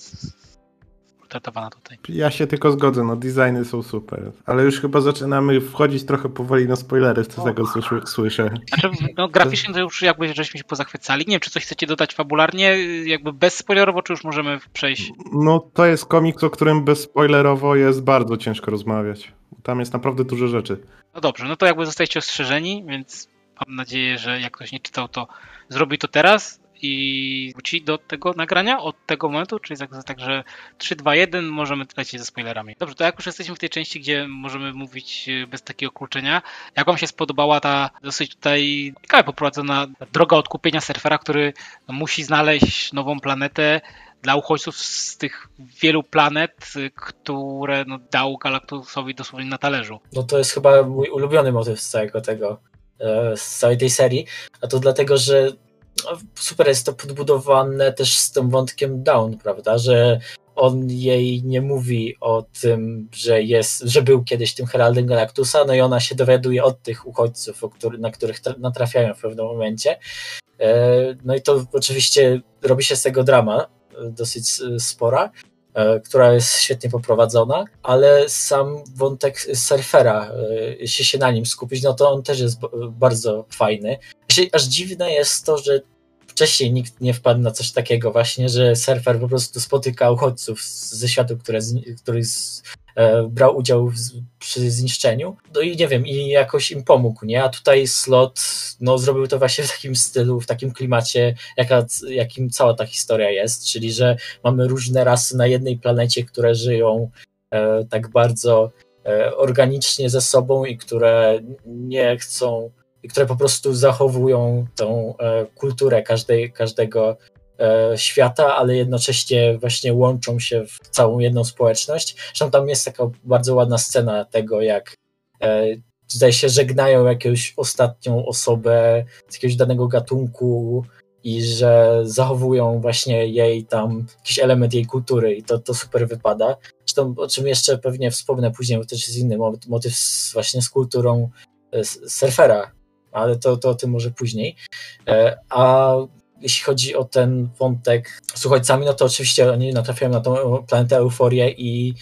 A: traktowana tutaj.
C: Ja się tylko zgodzę, no designy są super, ale już chyba zaczynamy wchodzić trochę powoli na spoilery, co z tego słyszę.
A: Znaczy, no graficznie to już jakby żeśmy się pozachwycali. Nie wiem, czy coś chcecie dodać fabularnie, jakby bezspoilerowo, czy już możemy przejść?
C: No to jest komiks, o którym bezspoilerowo jest bardzo ciężko rozmawiać. Tam jest naprawdę dużo rzeczy.
A: No dobrze, no to jakby zostajecie ostrzeżeni, więc mam nadzieję, że jak ktoś nie czytał, to zrobi to teraz i wróci do tego nagrania od tego momentu, czy jest tak, że 3, 2, 1 możemy lecieć ze spoilerami. Dobrze, to jak już jesteśmy w tej części, gdzie możemy mówić e, bez takiego kluczenia, jak wam się spodobała ta dosyć tutaj ciekawie poprowadzona droga odkupienia surfera, który musi znaleźć nową planetę, dla uchodźców z tych wielu planet, które no, dał Galactusowi dosłownie na talerzu.
B: No to jest chyba mój ulubiony motyw z całego tego, e, z całej tej serii, a to dlatego, że super jest to podbudowane też z tym wątkiem Down, prawda, że on jej nie mówi o tym, że jest, że był kiedyś tym Heraldem Galactusa, no i ona się dowiaduje od tych uchodźców, na których natrafiają w pewnym momencie. E, no i to oczywiście robi się z tego drama, dosyć spora, e, która jest świetnie poprowadzona, ale sam wątek surfera, e, jeśli się na nim skupić, no to on też jest bardzo fajny. Aż dziwne jest to, że wcześniej nikt nie wpadł na coś takiego właśnie, że surfer po prostu spotyka uchodźców ze światu, które, który E, brał udział w, przy zniszczeniu. No i nie wiem, i jakoś im pomógł, nie? A tutaj slot no, zrobił to właśnie w takim stylu, w takim klimacie, jaka, jakim cała ta historia jest, czyli że mamy różne rasy na jednej planecie, które żyją e, tak bardzo e, organicznie ze sobą i które nie chcą, i które po prostu zachowują tą e, kulturę każdej, każdego E, świata, ale jednocześnie właśnie łączą się w całą jedną społeczność. Zresztą tam jest taka bardzo ładna scena tego, jak e, zdaje się żegnają jakąś ostatnią osobę z jakiegoś danego gatunku i że zachowują właśnie jej tam jakiś element jej kultury i to, to super wypada. Zresztą o czym jeszcze pewnie wspomnę później, bo też jest inny motyw właśnie z kulturą e, surfera, ale to, to o tym może później. A jeśli chodzi o ten wątek z uchodźcami, no to oczywiście oni natrafiają na tą planetę Euforię i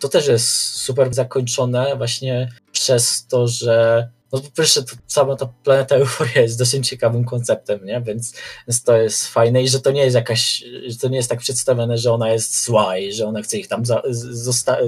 B: to też jest super zakończone właśnie przez to, że no po pierwsze, to cała ta planeta Euforia jest dosyć ciekawym konceptem, nie? Więc, więc to jest fajne i że to nie jest jakaś, że to nie jest tak przedstawione, że ona jest zła i że ona chce ich tam za,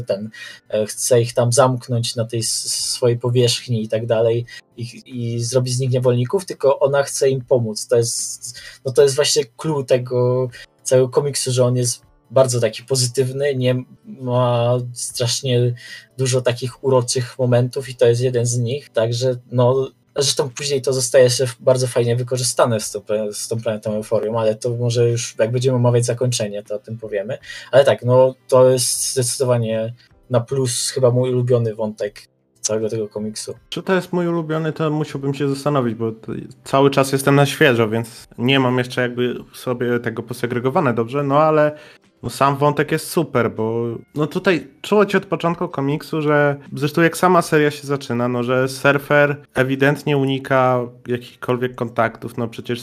B: ten, e, chce ich tam zamknąć na tej swojej powierzchni i tak dalej i, i zrobić z nich niewolników, tylko ona chce im pomóc. To jest, no to jest właśnie clue tego całego komiksu, że on jest bardzo taki pozytywny, nie ma strasznie dużo takich uroczych momentów i to jest jeden z nich, także no Zresztą później to zostaje jeszcze bardzo fajnie wykorzystane z tą, z tą planetą Euforią, ale to może już jak będziemy omawiać zakończenie, to o tym powiemy. Ale tak, no to jest zdecydowanie na plus chyba mój ulubiony wątek całego tego komiksu.
C: Czy to jest mój ulubiony, to musiałbym się zastanowić, bo cały czas jestem na świeżo, więc nie mam jeszcze jakby sobie tego posegregowane dobrze, no ale no sam wątek jest super, bo no tutaj czuć od początku komiksu, że zresztą jak sama seria się zaczyna, no że surfer ewidentnie unika jakichkolwiek kontaktów, no przecież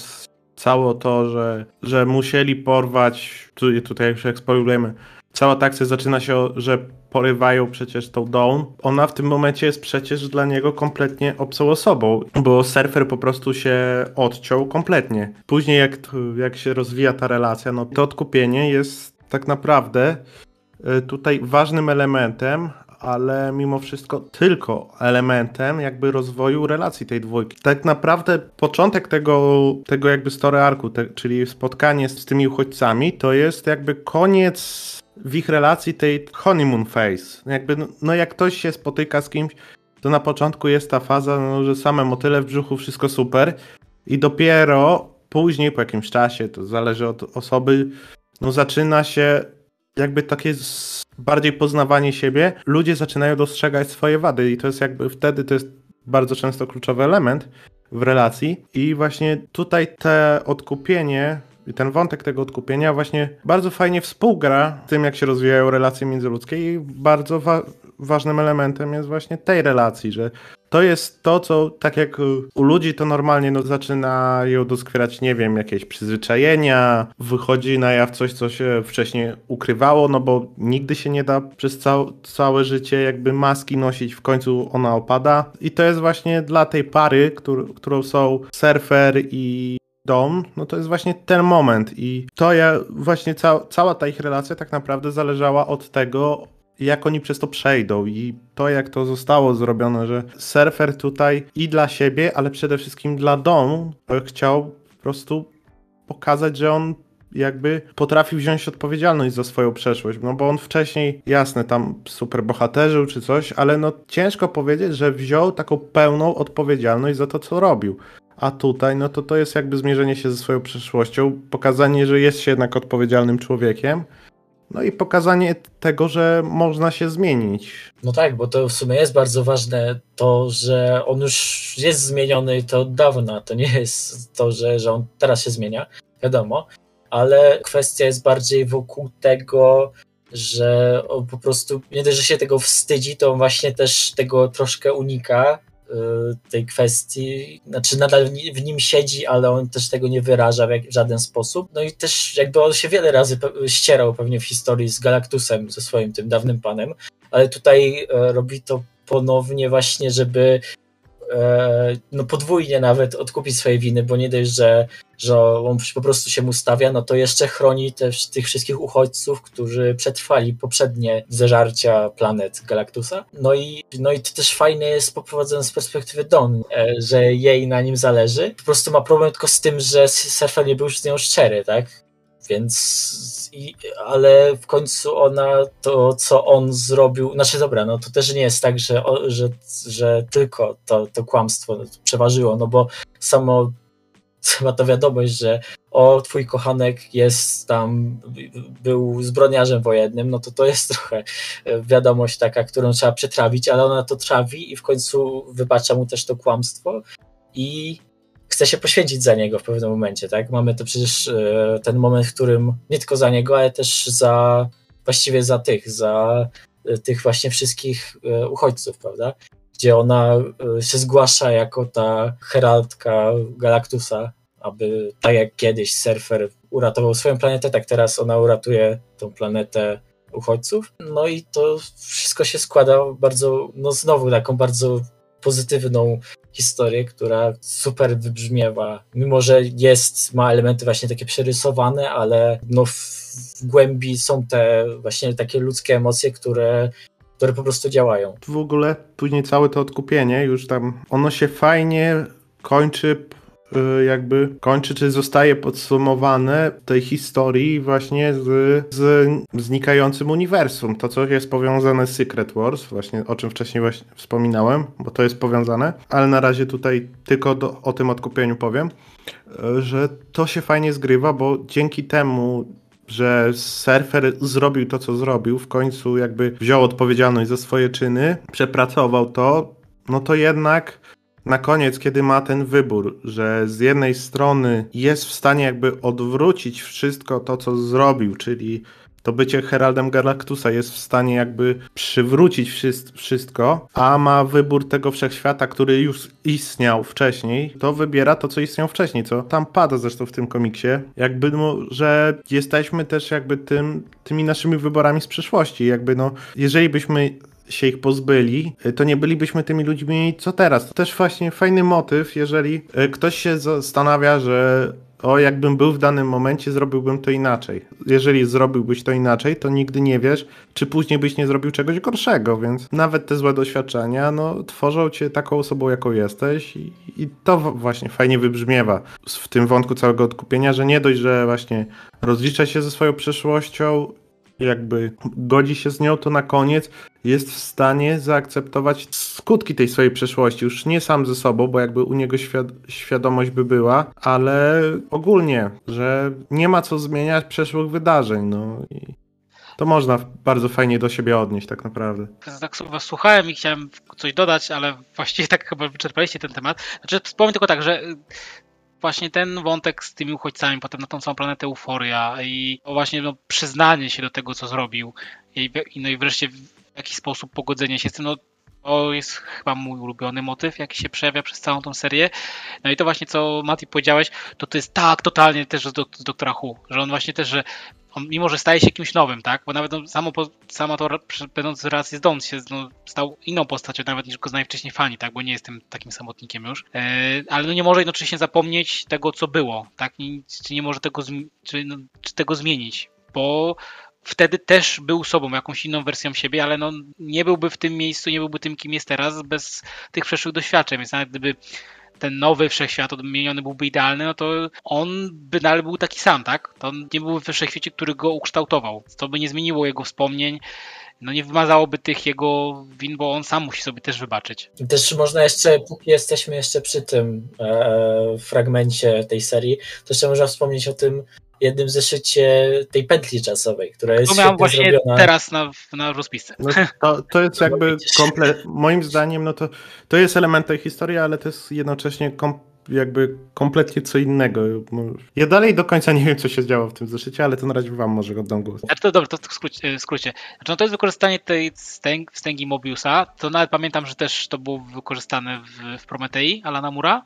C: całe to, że, że musieli porwać, tutaj już jak spoilujemy, cała ta akcja zaczyna się, że porywają przecież tą Dawn. Ona w tym momencie jest przecież dla niego kompletnie obcą osobą, bo surfer po prostu się odciął kompletnie. Później jak, jak się rozwija ta relacja, no to odkupienie jest tak naprawdę y, tutaj ważnym elementem, ale mimo wszystko tylko elementem jakby rozwoju relacji tej dwójki. Tak naprawdę początek tego, tego jakby story arku, te, czyli spotkanie z tymi uchodźcami, to jest jakby koniec w ich relacji tej honeymoon phase. Jakby, no, no jak ktoś się spotyka z kimś, to na początku jest ta faza, no, że same motyle w brzuchu, wszystko super i dopiero później, po jakimś czasie, to zależy od osoby, no zaczyna się jakby takie bardziej poznawanie siebie. Ludzie zaczynają dostrzegać swoje wady i to jest jakby wtedy to jest bardzo często kluczowy element w relacji i właśnie tutaj te odkupienie i ten wątek tego odkupienia właśnie bardzo fajnie współgra z tym, jak się rozwijają relacje międzyludzkie i bardzo ważnym elementem jest właśnie tej relacji, że to jest to, co tak jak u ludzi to normalnie no, zaczynają doskwierać, nie wiem, jakieś przyzwyczajenia, wychodzi na jaw coś, co się wcześniej ukrywało, no bo nigdy się nie da przez cał, całe życie jakby maski nosić, w końcu ona opada. I to jest właśnie dla tej pary, któr, którą są surfer i dom, no to jest właśnie ten moment. I to ja, właśnie ca cała ta ich relacja tak naprawdę zależała od tego, jak oni przez to przejdą i to, jak to zostało zrobione, że surfer tutaj i dla siebie, ale przede wszystkim dla domu chciał po prostu pokazać, że on jakby potrafi wziąć odpowiedzialność za swoją przeszłość, no bo on wcześniej, jasne, tam super bohaterzył czy coś, ale no ciężko powiedzieć, że wziął taką pełną odpowiedzialność za to, co robił. A tutaj, no to to jest jakby zmierzenie się ze swoją przeszłością, pokazanie, że jest się jednak odpowiedzialnym człowiekiem, no i pokazanie tego, że można się zmienić.
B: No tak, bo to w sumie jest bardzo ważne to, że on już jest zmieniony to od dawna. To nie jest to, że, że on teraz się zmienia, wiadomo, ale kwestia jest bardziej wokół tego, że on po prostu nie dość, że się tego wstydzi, to on właśnie też tego troszkę unika tej kwestii, znaczy nadal w nim siedzi, ale on też tego nie wyraża w, żaden sposób. No i też jakby on się wiele razy ścierał pewnie w historii z Galactusem, ze swoim tym dawnym panem, ale tutaj e, robi to ponownie właśnie, żeby no podwójnie nawet odkupić swoje winy, bo nie dość, że, że on po prostu się mu stawia, no to jeszcze chroni też tych wszystkich uchodźców, którzy przetrwali poprzednie zeżarcia planet Galactusa. No i, no i to też fajne jest poprowadzone z perspektywy Don, e, że jej na nim zależy. Po prostu ma problem tylko z tym, że Surfer nie był z nią szczery, tak? Więc, i, ale w końcu ona to, co on zrobił, znaczy dobra, no to też nie jest tak, że, że, że tylko to, to kłamstwo przeważyło, no bo samo chyba to wiadomość, że o, twój kochanek jest tam, był zbroniarzem wojennym, no to to jest trochę wiadomość taka, którą trzeba przetrawić, ale ona to trawi i w końcu wybacza mu też to kłamstwo i chce się poświęcić za niego w pewnym momencie, tak? Mamy to przecież e, ten moment, w którym nie tylko za niego, ale też za właściwie za tych, za e, tych właśnie wszystkich e, uchodźców, prawda? Gdzie ona się zgłasza jako ta heraldka Galactusa, aby tak jak kiedyś surfer uratował swoją planetę, tak teraz ona uratuje tą planetę uchodźców. No i to wszystko się składa bardzo, no znowu taką bardzo pozytywną historię, która super wybrzmiewa, mimo że jest, ma elementy właśnie takie przerysowane, ale no w, w głębi są te właśnie takie ludzkie emocje, które które po prostu działają.
C: W ogóle później całe to odkupienie już tam, ono się fajnie kończy jakby kończy, czy zostaje podsumowane tej historii właśnie z, z znikającym uniwersum. To, co jest powiązane z Secret Wars, właśnie o czym wcześniej właśnie wspominałem, bo to jest powiązane, ale na razie tutaj tylko do, o tym odkupieniu powiem, y, że to się fajnie zgrywa, bo dzięki temu że surfer zrobił to, co zrobił, w końcu jakby wziął odpowiedzialność za swoje czyny, przepracował to, no to jednak na koniec, kiedy ma ten wybór, że z jednej strony jest w stanie jakby odwrócić wszystko to, co zrobił, czyli to bycie Heraldem Galactusa jest w stanie jakby przywrócić wszystko, a ma wybór tego wszechświata, który już istniał wcześniej, to wybiera to, co istniał wcześniej, co tam pada zresztą w tym komiksie. Jakby, no, że jesteśmy też jakby tym, tymi naszymi wyborami z przeszłości. Jakby, no, jeżeli byśmy się ich pozbyli, y, to nie bylibyśmy tymi ludźmi, co teraz. To też właśnie fajny motyw, jeżeli y, ktoś się zastanawia, że o, jakbym był w danym momencie, zrobiłbym to inaczej. Jeżeli zrobiłbyś to inaczej, to nigdy nie wiesz, czy później byś nie zrobił czegoś gorszego, więc nawet te złe doświadczenia, no, tworzą cię taką osobą, jaką jesteś i, i to właśnie fajnie wybrzmiewa w tym wątku całego odkupienia, że nie dość, że właśnie rozlicza się ze swoją przeszłością, jakby godzi się z nią, to na koniec jest w stanie zaakceptować skutki tej swojej przeszłości. Już nie sam ze sobą, bo jakby u niego świad świadomość by była, ale ogólnie, że nie ma co zmieniać przeszłych wydarzeń. No i to można bardzo fajnie do siebie odnieść, tak naprawdę.
A: Tak was słuchałem i chciałem coś dodać, ale właściwie tak chyba wyczerpaliście ten temat. Znaczy, wspomnę tylko tak, że właśnie ten wątek z tymi uchodźcami, potem na tą całą planetę euforia i właśnie no, przyznanie się do tego, co zrobił i, no i wreszcie w jakiś sposób pogodzenie się z tym, no to jest chyba mój ulubiony motyw, jaki się przejawia przez całą tą serię. No i to właśnie, co Mati powiedziałeś, to to jest tak totalnie też z, z Doktora Hu, że on właśnie też, że on, mimo że staje się kimś nowym, tak? Bo nawet no, samo, samo to, będąc w relacji z Don, się no, stał inną postacią nawet niż go znają wcześniej fani, tak? Bo nie jestem takim samotnikiem już. E, ale no, nie może jednocześnie zapomnieć tego, co było, tak? I, czy nie może tego, czy, no, czy tego zmienić, bo wtedy też był sobą, jakąś inną wersją siebie, ale no, nie byłby w tym miejscu, nie byłby tym, kim jest teraz bez tych przeszłych doświadczeń, więc nawet gdyby ten nowy wszechświat odmieniony byłby idealny, no to on by dalej był taki sam, tak? To nie byłby w wszechświecie, który go ukształtował. To by nie zmieniło jego wspomnień, no nie wymazałoby tych jego win, bo on sam musi sobie też wybaczyć.
B: Też można jeszcze, póki jesteśmy jeszcze przy tym e, fragmencie tej serii, to jeszcze można wspomnieć o tym jednym zeszycie tej pętli czasowej, która jest
A: To miałem właśnie
B: zrobiona.
A: teraz na, na rozpisce.
C: No, to, to jest jakby komple... moim zdaniem, no to, to jest element tej historii, ale to jest jednocześnie kom... jakby kompletnie co innego. Ja dalej do końca nie wiem, co się działo w tym zeszycie, ale to na razie wam może oddam głos.
A: Znaczy to dobrze, to w skrócie. W skrócie. Znaczy, no to jest wykorzystanie tej stęg, wstęgi Mobiusa. To nawet pamiętam, że też to było wykorzystane w, w Prometei Alana Mura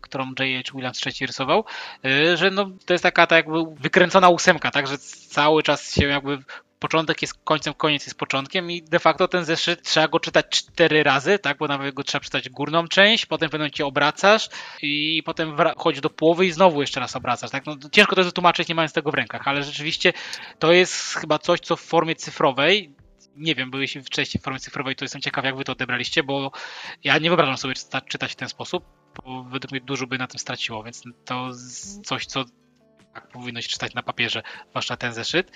A: którą J.H. Williams III rysował, y, że no, to jest taka tak jakby wykręcona ósemka, tak, że cały czas się jakby początek jest końcem, koniec jest początkiem i de facto ten zeszyt trzeba go czytać cztery razy, tak, bo nawet go trzeba czytać górną część, potem pewnym momencie obracasz i potem chodzi do połowy i znowu jeszcze raz obracasz, tak, no, ciężko to wytłumaczyć nie mając tego w rękach, ale rzeczywiście to jest chyba coś, co w formie cyfrowej nie wiem, byliście wcześniej w formie cyfrowej, to jestem ciekaw, jak wy to odebraliście, bo ja nie wyobrażam sobie czytać w ten sposób, bo według mnie dużo by na tym straciło, więc to coś, co tak powinno się czytać na papierze, zwłaszcza ten zeszyt.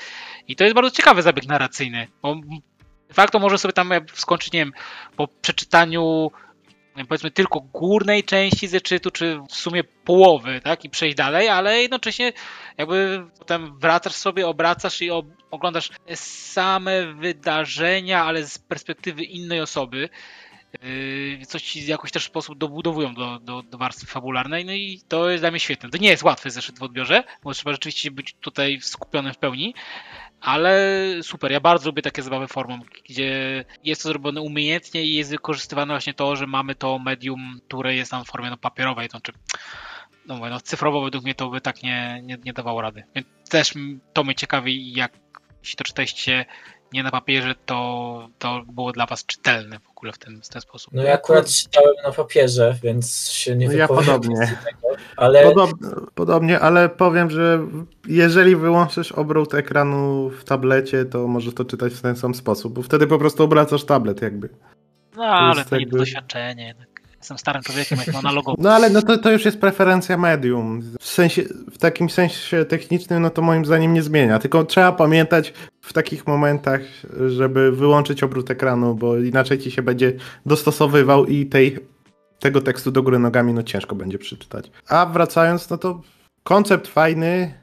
A: I to jest bardzo ciekawy zabieg narracyjny, bo de facto może sobie tam skończyć, nie wiem, po przeczytaniu powiedzmy tylko górnej części zeszytu, czy w sumie połowy, tak, i przejść dalej, ale jednocześnie jakby potem wracasz sobie, obracasz i oglądasz same wydarzenia, ale z perspektywy innej osoby. Yy, coś ci jakoś też sposób dobudowują do, do, do warstwy fabularnej, no i to jest dla mnie świetne. To nie jest łatwy zeszyt w odbiorze, bo trzeba rzeczywiście być tutaj skupionym w pełni, ale super, ja bardzo lubię takie zabawy formą, gdzie jest to zrobione umiejętnie i jest wykorzystywane właśnie to, że mamy to medium, które jest tam w formie no, papierowej, to czy no, no cyfrowo według mnie to by tak nie, nie, nie dawało rady. Więc też to mnie ciekawi, jak jeśli to czytaliście nie na papierze, to, to było dla was czytelne w ogóle w ten, w ten sposób.
B: No ja akurat czytałem na papierze, więc się nie
C: no ja podobnie.
B: Tego, ale...
C: Podobnie, podobnie, ale powiem, że jeżeli wyłączysz obrót ekranu w tablecie, to możesz to czytać w ten sam sposób, bo wtedy po prostu obracasz tablet jakby.
A: No, ale to, jakby... nie to doświadczenie. Jestem starym człowiekiem, jak analogowy.
C: No ale no to, to już jest preferencja medium. W sensie, w takim sensie technicznym, no to moim zdaniem nie zmienia. Tylko trzeba pamiętać w takich momentach, żeby wyłączyć obrót ekranu, bo inaczej ci się będzie dostosowywał i tej, tego tekstu do góry nogami no ciężko będzie przeczytać. A wracając, no to koncept fajny,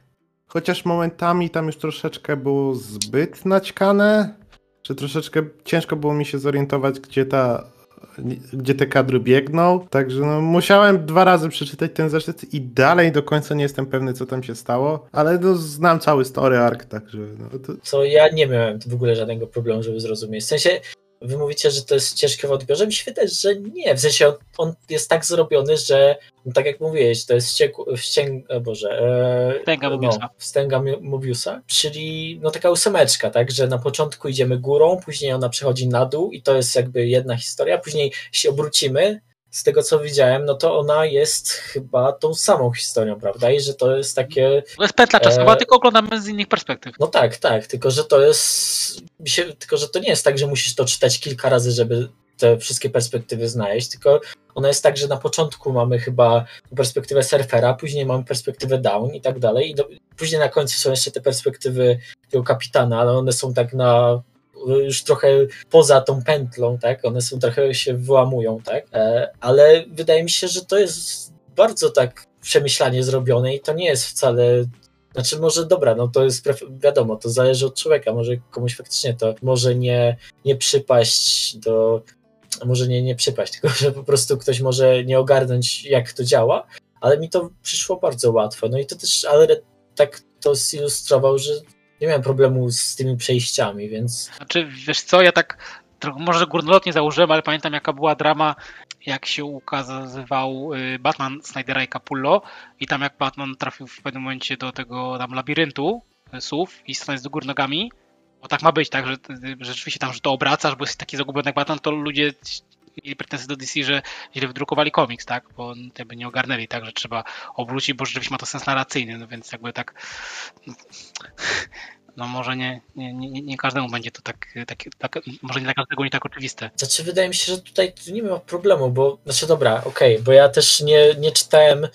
C: chociaż momentami tam już troszeczkę było zbyt naćkane, że troszeczkę ciężko było mi się zorientować, gdzie ta gdzie te kadry biegną. Także no, musiałem dwa razy przeczytać ten zeszyt i dalej do końca nie jestem pewny, co tam się stało, ale no, znam cały story arc, także. No, to...
B: Co ja nie miałem w ogóle żadnego problemu, żeby zrozumieć. W sensie Wy mówicie, że to jest ciężkie w odbiorze. Mi się wydaje, że nie. W sensie on, on jest tak zrobiony, że no tak jak mówiłeś, to jest wścięg, Boże,
A: e, wstęga Mobiusa. No,
B: wstęga Mobiusa, czyli no taka ósemeczka, tak, że na początku idziemy górą, później ona przechodzi na dół i to jest jakby jedna historia, później się obrócimy, z tego co widziałem, no to ona jest chyba tą samą historią, prawda? I że to jest takie.
A: To jest pętla czasowa, e... tylko oglądamy z innych perspektyw.
B: No tak, tak, tylko że to jest. Tylko, że to nie jest tak, że musisz to czytać kilka razy, żeby te wszystkie perspektywy znaleźć, tylko ona jest tak, że na początku mamy chyba perspektywę surfera, później mamy perspektywę down i tak dalej, i do... później na końcu są jeszcze te perspektywy tego kapitana, ale one są tak na już trochę poza tą pętlą, tak? One są trochę się wyłamują, tak? E, ale wydaje mi się, że to jest bardzo tak przemyślanie zrobione i to nie jest wcale znaczy może dobra, no to jest wiadomo, to zależy od człowieka, może komuś faktycznie to może nie, nie przypaść do, może nie, nie przypaść, tylko że po prostu ktoś może nie ogarnąć jak to działa, ale mi to przyszło bardzo łatwo, no i to też, ale tak to zilustrował, że nie miałem problemu z tymi przejściami, więc...
A: Znaczy, wiesz co, ja tak może górnolotnie założyłem, ale pamiętam jaka była drama, jak się ukazywał y, Batman Snydera i Capullo i tam jak Batman trafił w pewnym momencie do tego tam labiryntu y, słów i stanąć do góry nogami, bo tak ma być, tak, że, że rzeczywiście tam, że to obracasz, bo jesteś taki zagubiony jak Batman, to ludzie mieli pretensje do DC, że źle wydrukowali komiks, tak? Bo jakby nie ogarnęli, tak, że trzeba obrócić, bo rzeczywiście ma to sens narracyjny, no więc jakby tak no może nie, nie, nie, nie każdemu będzie to tak, tak, tak, może nie dla każdego nie tak oczywiste.
B: Znaczy wydaje mi się, że tutaj nie ma problemu, bo, znaczy dobra, okej, okay, bo ja też nie, nie czytałem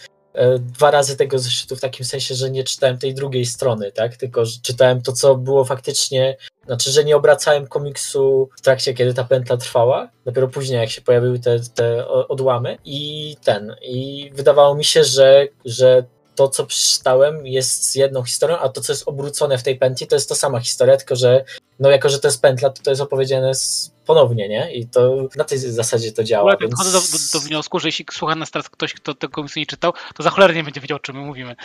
B: dwa razy tego zeszytu w takim sensie, że nie czytałem tej drugiej strony, tak, tylko że czytałem to, co było faktycznie, znaczy, że nie obracałem komiksu w trakcie, kiedy ta pętla trwała, dopiero później, jak się pojawiły te, te odłamy i ten, i wydawało mi się, że, że to, co przeczytałem, jest jedną historią, a to, co jest obrócone w tej pętli, to jest ta sama historia, tylko że no jako, że to jest pętla, to to jest opowiedziane ponownie, nie? I to na tej zasadzie to działa.
A: Ja więc... do, do, do, wniosku, że jeśli słucha nas teraz ktoś, kto tego komiksu nie czytał, to za cholerę nie będzie wiedział, o czym my mówimy.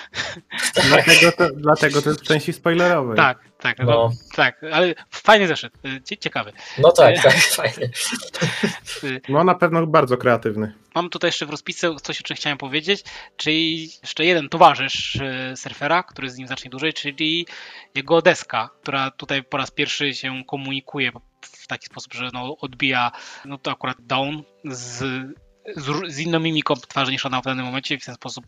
C: Tak. dlatego, to, dlatego to jest w części spoilerowej.
A: Tak, tak, no. no. tak, ale fajnie zeszedł, ciekawy.
B: No tak, tak, fajnie.
C: No na pewno bardzo kreatywny.
A: Mam tutaj jeszcze w rozpisce coś, o czym chciałem powiedzieć, czyli jeszcze jeden towarzysz e, surfera, który z nim znacznie dłużej, czyli jego deska, która tutaj po raz pierwszy się komunikuje w taki sposób, że no, odbija no to akurat down z, z, z inną mimiką twarzy niż ona w danym momencie w ten sposób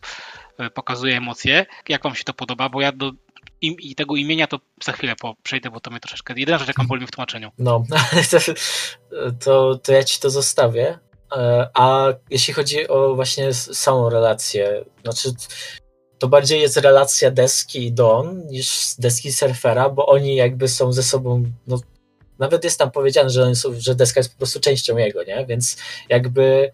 A: e, pokazuje emocje. Jak wam się to podoba? Bo ja do im, i tego imienia to za chwilę po, przejdę, bo to mnie troszeczkę... Jedyna rzecz, jaką boli w tłumaczeniu.
B: No, to, to ja ci to zostawię. E, a jeśli chodzi o właśnie samą relację, znaczy to bardziej jest relacja deski i Don niż deski surfera, bo oni jakby są ze sobą, no, nawet jest tam powiedziane, że, są, że deska jest po prostu częścią jego, nie? Więc jakby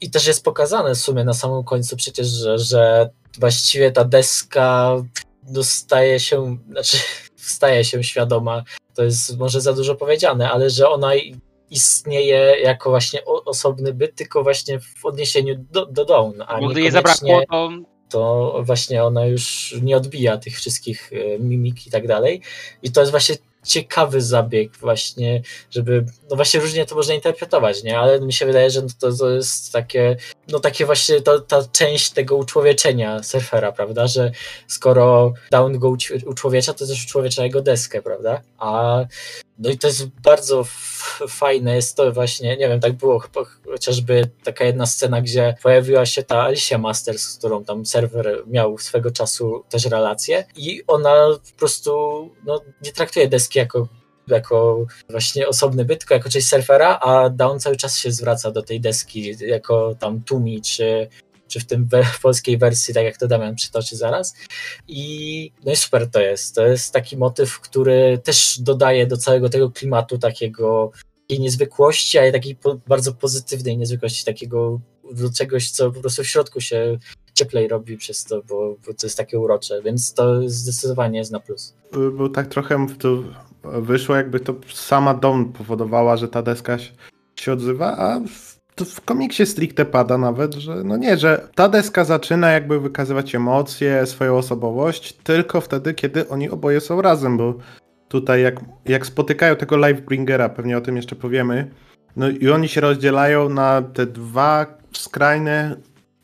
B: i też jest pokazane w sumie na samym końcu przecież, że, że właściwie ta deska dostaje się, znaczy staje się świadoma, to jest może za dużo powiedziane, ale że ona istnieje jako właśnie osobny byt, tylko właśnie w odniesieniu do, do Dawn, a
A: gdy je zabrakło, to
B: to właśnie ona już nie odbija tych wszystkich e, mimik i tak dalej. I to jest właśnie ciekawy zabieg właśnie, żeby, no właśnie różnie to można interpretować, nie, ale mi się wydaje, że to, to jest takie, no takie właśnie to, ta część tego uczłowieczenia surfera, prawda, że skoro Down go uczłowiecza, to też uczłowiecza jego deskę, prawda, a no i to jest bardzo fajne, jest to właśnie, nie wiem, tak było chociażby taka jedna scena, gdzie pojawiła się ta Alicia Masters, z którą tam serwer miał swego czasu też relację i ona po prostu no, nie traktuje deski jako jako właśnie osobny byt, tylko jako część surfera, a Down cały czas się zwraca do tej deski jako tam Tumi czy czy w tym w polskiej wersji, tak jak to Damian przytoczy zaraz. I no i super to jest. To jest taki motyw, który też dodaje do całego tego klimatu takiego takiej niezwykłości, ale takiej po, bardzo pozytywnej niezwykłości, takiego do czegoś, co po prostu w środku się cieplej robi przez to, bo, bo to jest takie urocze, więc to zdecydowanie jest na plus.
C: Bo tak trochę to wyszło, jakby to sama dom powodowała, że ta deska się odzywa, a to w komiksie stricte pada nawet, że no nie, że ta deska zaczyna jakby wykazywać emocje, swoją osobowość tylko wtedy, kiedy oni oboje są razem, bo tutaj jak, jak spotykają tego Lifebringera, pewnie o tym jeszcze powiemy, no i oni się rozdzielają na te dwa skrajne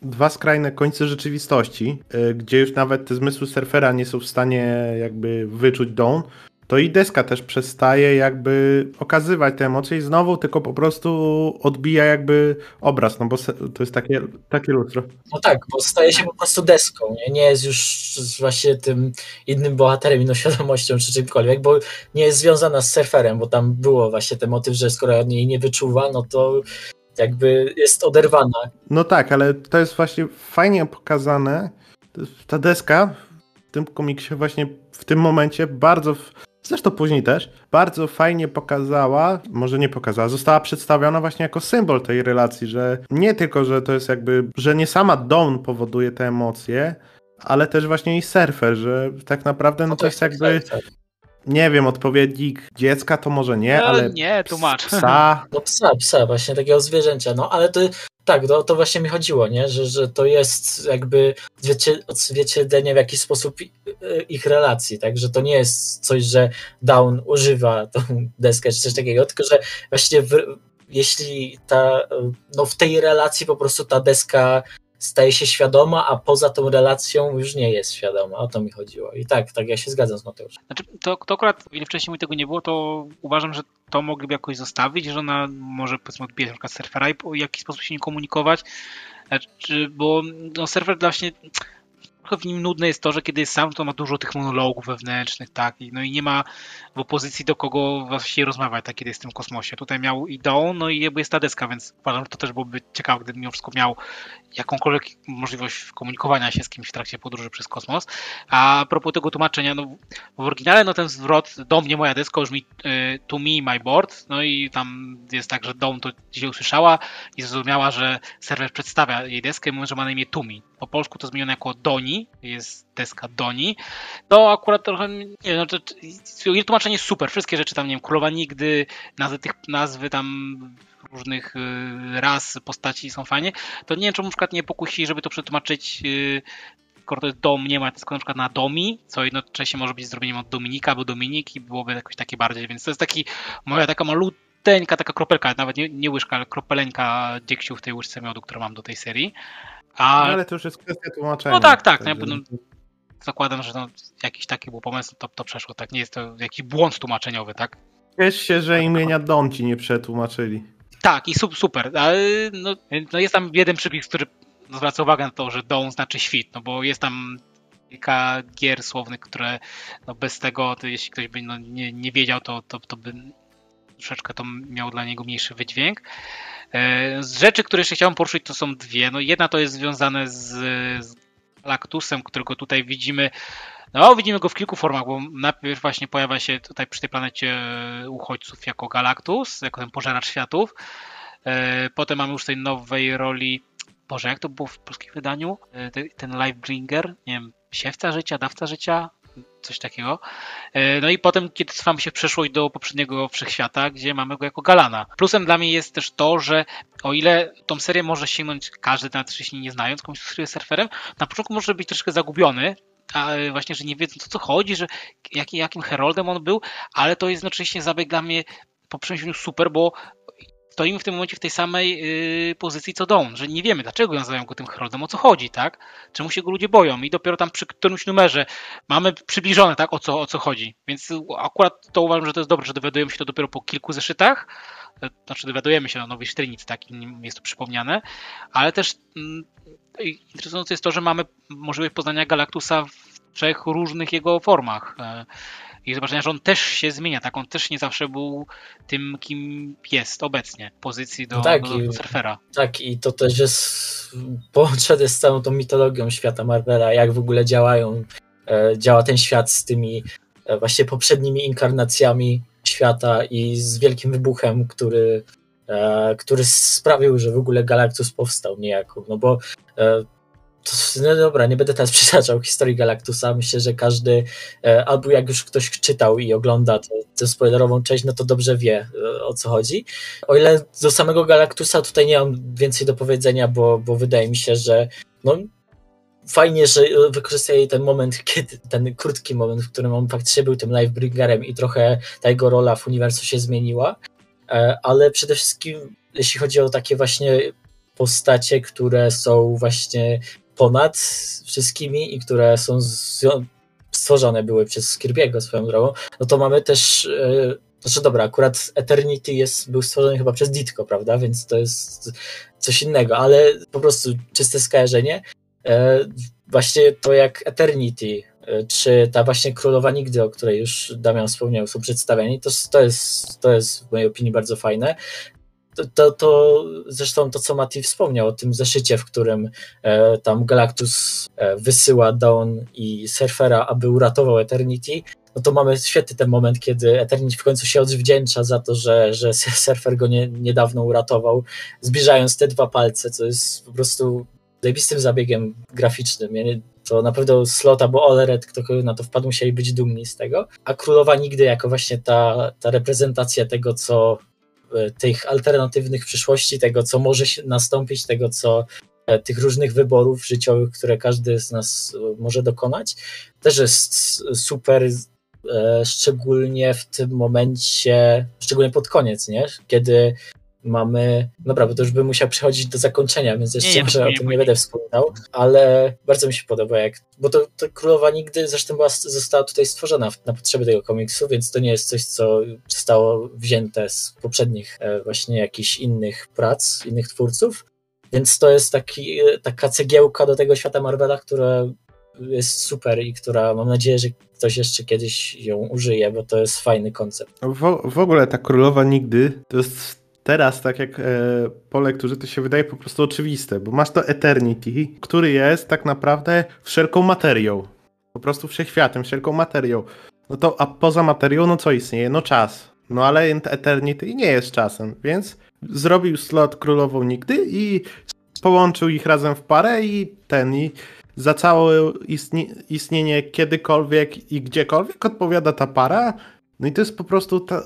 C: dwa skrajne końce rzeczywistości, y, gdzie już nawet te zmysły surfera nie są w stanie jakby wyczuć Dawn, to i deska też przestaje jakby okazywać te emocje i znowu tylko po prostu odbija jakby obraz, no bo to jest takie, takie lustro.
B: No tak, bo staje się po prostu deską, nie, nie jest już właśnie tym innym bohaterem, inną świadomością czy czymkolwiek, bo nie jest związana z surferem, bo tam było właśnie ten motyw, że skoro on jej nie wyczuwa, no to jakby jest oderwana.
C: No tak, ale to jest właśnie fajnie pokazane, ta deska w tym komiksie właśnie w tym momencie bardzo zresztą później też, bardzo fajnie pokazała, może nie pokazała, została przedstawiona właśnie jako symbol tej relacji, że nie tylko, że to jest jakby, że nie sama Dawn powoduje te emocje, ale też właśnie i surfer, że tak naprawdę no, no to jest jakby nie wiem, odpowiednik dziecka to może nie, no, ale
A: nie, tłumacz.
C: Psa.
B: No psa, psa, właśnie takiego zwierzęcia, no ale to tak, to, to właśnie mi chodziło, nie? Że, że to jest jakby odzwierciedlenie w jakiś sposób ich relacji, tak? Że to nie jest coś, że Down używa tą deskę czy coś takiego, tylko że właśnie w, jeśli ta, no w tej relacji po prostu ta deska staje się świadoma, a poza tą relacją już nie jest świadoma. O to mi chodziło. I tak, tak, ja się zgadzam z Mateuszem.
A: Znaczy, to, to akurat, ile wcześniej mi tego nie było, to uważam, że to mogliby jakoś zostawić, że ona może powiedzmy odbijać na surfera i w jakiś sposób się nie komunikować, znaczy, bo no, surfer właśnie trochę w nim nudne jest to, że kiedy jest sam, to ma dużo tych monologów wewnętrznych, tak, no i nie ma w opozycji do kogo właściwie rozmawiać, tak, kiedy jest w tym kosmosie. Tutaj miał i Dawn, no i jest ta deska, więc uważam, że to też byłoby ciekawe, gdyby mimo wszystko miał jakąkolwiek możliwość komunikowania się z kimś w trakcie podróży przez kosmos. A propos tego tłumaczenia, no w oryginale no ten zwrot do mnie moja deska już mi y, to me my board, no i tam jest tak, że Dawn to dzisiaj usłyszała i zrozumiała, że serwer przedstawia jej deskę i mówi, że ma na imię Tumi. Po polsku to zmienione jako Doni, jest deska Doni. To akurat trochę, nie wiem, no, tłumaczenie jest super, wszystkie rzeczy tam, nie wiem, Królowa Nigdy, nazwy tych, nazwy tam różnych y, ras, postaci są fajnie, to nie wiem, czy na przykład nie pokusi, żeby to przetłumaczyć y, skoro to jest dom, nie ma tylko na przykład na domi, co jednocześnie może być zrobieniem od Dominika albo Dominiki, byłoby jakoś takie bardziej, więc to jest taki, moja taka maluteńka, taka kropelka, nawet nie, nie łyżka, ale kropeleńka dzieksiu w tej łyżce miodu, którą mam do tej serii.
C: A... No, ale to już jest kwestia tłumaczenia.
A: No tak, tak, tak no, zakładam, że no, jakiś taki był pomysł, to, to przeszło, tak, nie jest to jakiś błąd tłumaczeniowy, tak?
C: Ciesz się, że imienia Dom ci nie przetłumaczyli.
A: Tak, i super, ale no, no jest tam jeden przypis, który zwraca uwagę na to, że Dawn znaczy świt, no bo jest tam kilka gier słownych, które no bez tego, to jeśli ktoś by no nie, nie wiedział, to, to, to by troszeczkę to miał dla niego mniejszy wydźwięk. E, z rzeczy, które jeszcze chciałem poruszyć, to są dwie. No jedna to jest związane z, z Lactusem, którego tutaj widzimy. No, widzimy go w kilku formach, bo najpierw właśnie pojawia się tutaj przy tej planecie uchodźców jako Galactus, jako ten pożeracz światów. E, potem mamy już tej nowej roli Boże, jak to było w polskim wydaniu? E, ten Lifebringer, nie wiem, siewca życia, dawca życia, coś takiego. E, no i potem, kiedy cofamy się przeszłość do poprzedniego wszechświata, gdzie mamy go jako Galana. Plusem dla mnie jest też to, że o ile tą serię może sięgnąć każdy, nawet jeśli nie znając komuś z surferem, na początku może być troszkę zagubiony, właśnie, że nie wiedząc o co chodzi, że jaki, jakim heroldem on był, ale to jest jednocześnie zabieg dla mnie po przeniesieniu super, bo stoimy w tym momencie w tej samej yy, pozycji co Dawn, że nie wiemy dlaczego nazywają go tym Heroldem, o co chodzi, tak? Czemu się go ludzie boją i dopiero tam przy którymś numerze mamy przybliżone, tak, o co, o co chodzi. Więc akurat to uważam, że to jest dobrze, że dowiadujemy się to dopiero po kilku zeszytach, znaczy dowiadujemy się o nowej Sztrynicy, tak, jest to przypomniane, ale też mm, interesujące jest to, że mamy możliwość poznania Galactusa w trzech różnych jego formach. E, i zobaczenia, że on też się zmienia, tak? On też nie zawsze był tym, kim jest obecnie, w pozycji do, no tak, do, do surfera.
B: Tak, i to też jest połączone z całą tą mitologią świata Marvela, jak w ogóle działają, e, działa ten świat z tymi e, właśnie poprzednimi inkarnacjami świata i z wielkim wybuchem, który, który sprawił, że w ogóle Galactus powstał niejako, no bo no dobra, nie będę teraz przytaczał historii Galactusa. Myślę, że każdy, e, albo jak już ktoś czytał i ogląda tę spoilerową część, no to dobrze wie e, o co chodzi. O ile do samego Galactusa tutaj nie mam więcej do powiedzenia, bo, bo wydaje mi się, że no, fajnie, że wykorzystali ten moment, kiedy, ten krótki moment, w którym on faktycznie był tym Lifebringerem i trochę ta jego rola w uniwersum się zmieniła, e, ale przede wszystkim jeśli chodzi o takie właśnie postacie, które są właśnie ponad wszystkimi i które są stworzone były przez Kirby'ego swoją drogą, no to mamy też yy, znaczy dobra, akurat Eternity jest, był stworzony chyba przez Ditko, prawda, więc to jest coś innego, ale po prostu czyste skojarzenie. E, właśnie to jak Eternity, e, czy ta właśnie Królowa Nigdy, o której już Damian wspomniał, są przedstawiani, to, to, jest, to jest w mojej opinii bardzo fajne to, to zresztą to, co Mati wspomniał o tym zeszycie, w którym e, tam Galactus e, wysyła Dawn i Surfera, aby uratował Eternity, no to mamy świetny ten moment, kiedy Eternity w końcu się odwdzięcza za to, że, że Surfer go nie, niedawno uratował, zbliżając te dwa palce, co jest po prostu zajebistym zabiegiem graficznym. Ja nie, to naprawdę Slot albo Oleret, kto na to wpadł, musieli być dumni z tego. A Królowa nigdy jako właśnie ta, ta reprezentacja tego, co E, tych alternatywnych przyszłości, tego, co może nastąpić, tego, co e, tych różnych wyborów życiowych, które każdy z nas e, może dokonać, też jest super, szczególnie w tym momencie, szczególnie pod koniec, nie? Kiedy mamy, dobra, bo to już bym musiał przechodzić do zakończenia, więc jeszcze nie, nie, może o tym nie, będę wspominał, ale bardzo mi się podoba, jak, bo to, to Królowa nigdy zresztą była, została tutaj stworzona na potrzeby tego komiksu, więc to nie jest coś, co zostało wzięte z poprzednich e, właśnie jakichś innych prac, innych twórców, więc to jest taki, taka cegiełka do tego świata Marvela, która jest super i która mam nadzieję, że ktoś jeszcze kiedyś ją użyje, bo to jest fajny koncept.
C: W, w ogóle ta królowa nigdy to jest teraz, tak jak e, po lekturze, to się wydaje po prostu oczywiste, bo masz to Eternity, który jest tak naprawdę wszelką materią. Po prostu wszechświatem, wszelką materią. No to, a poza materią, no co istnieje? No czas. No ale Eternity nie jest czasem, więc zrobił slot królową nigdy i połączył ich razem w parę i ten, i za całe istnie, istnienie kiedykolwiek i gdziekolwiek odpowiada ta para. No i to jest po prostu ta,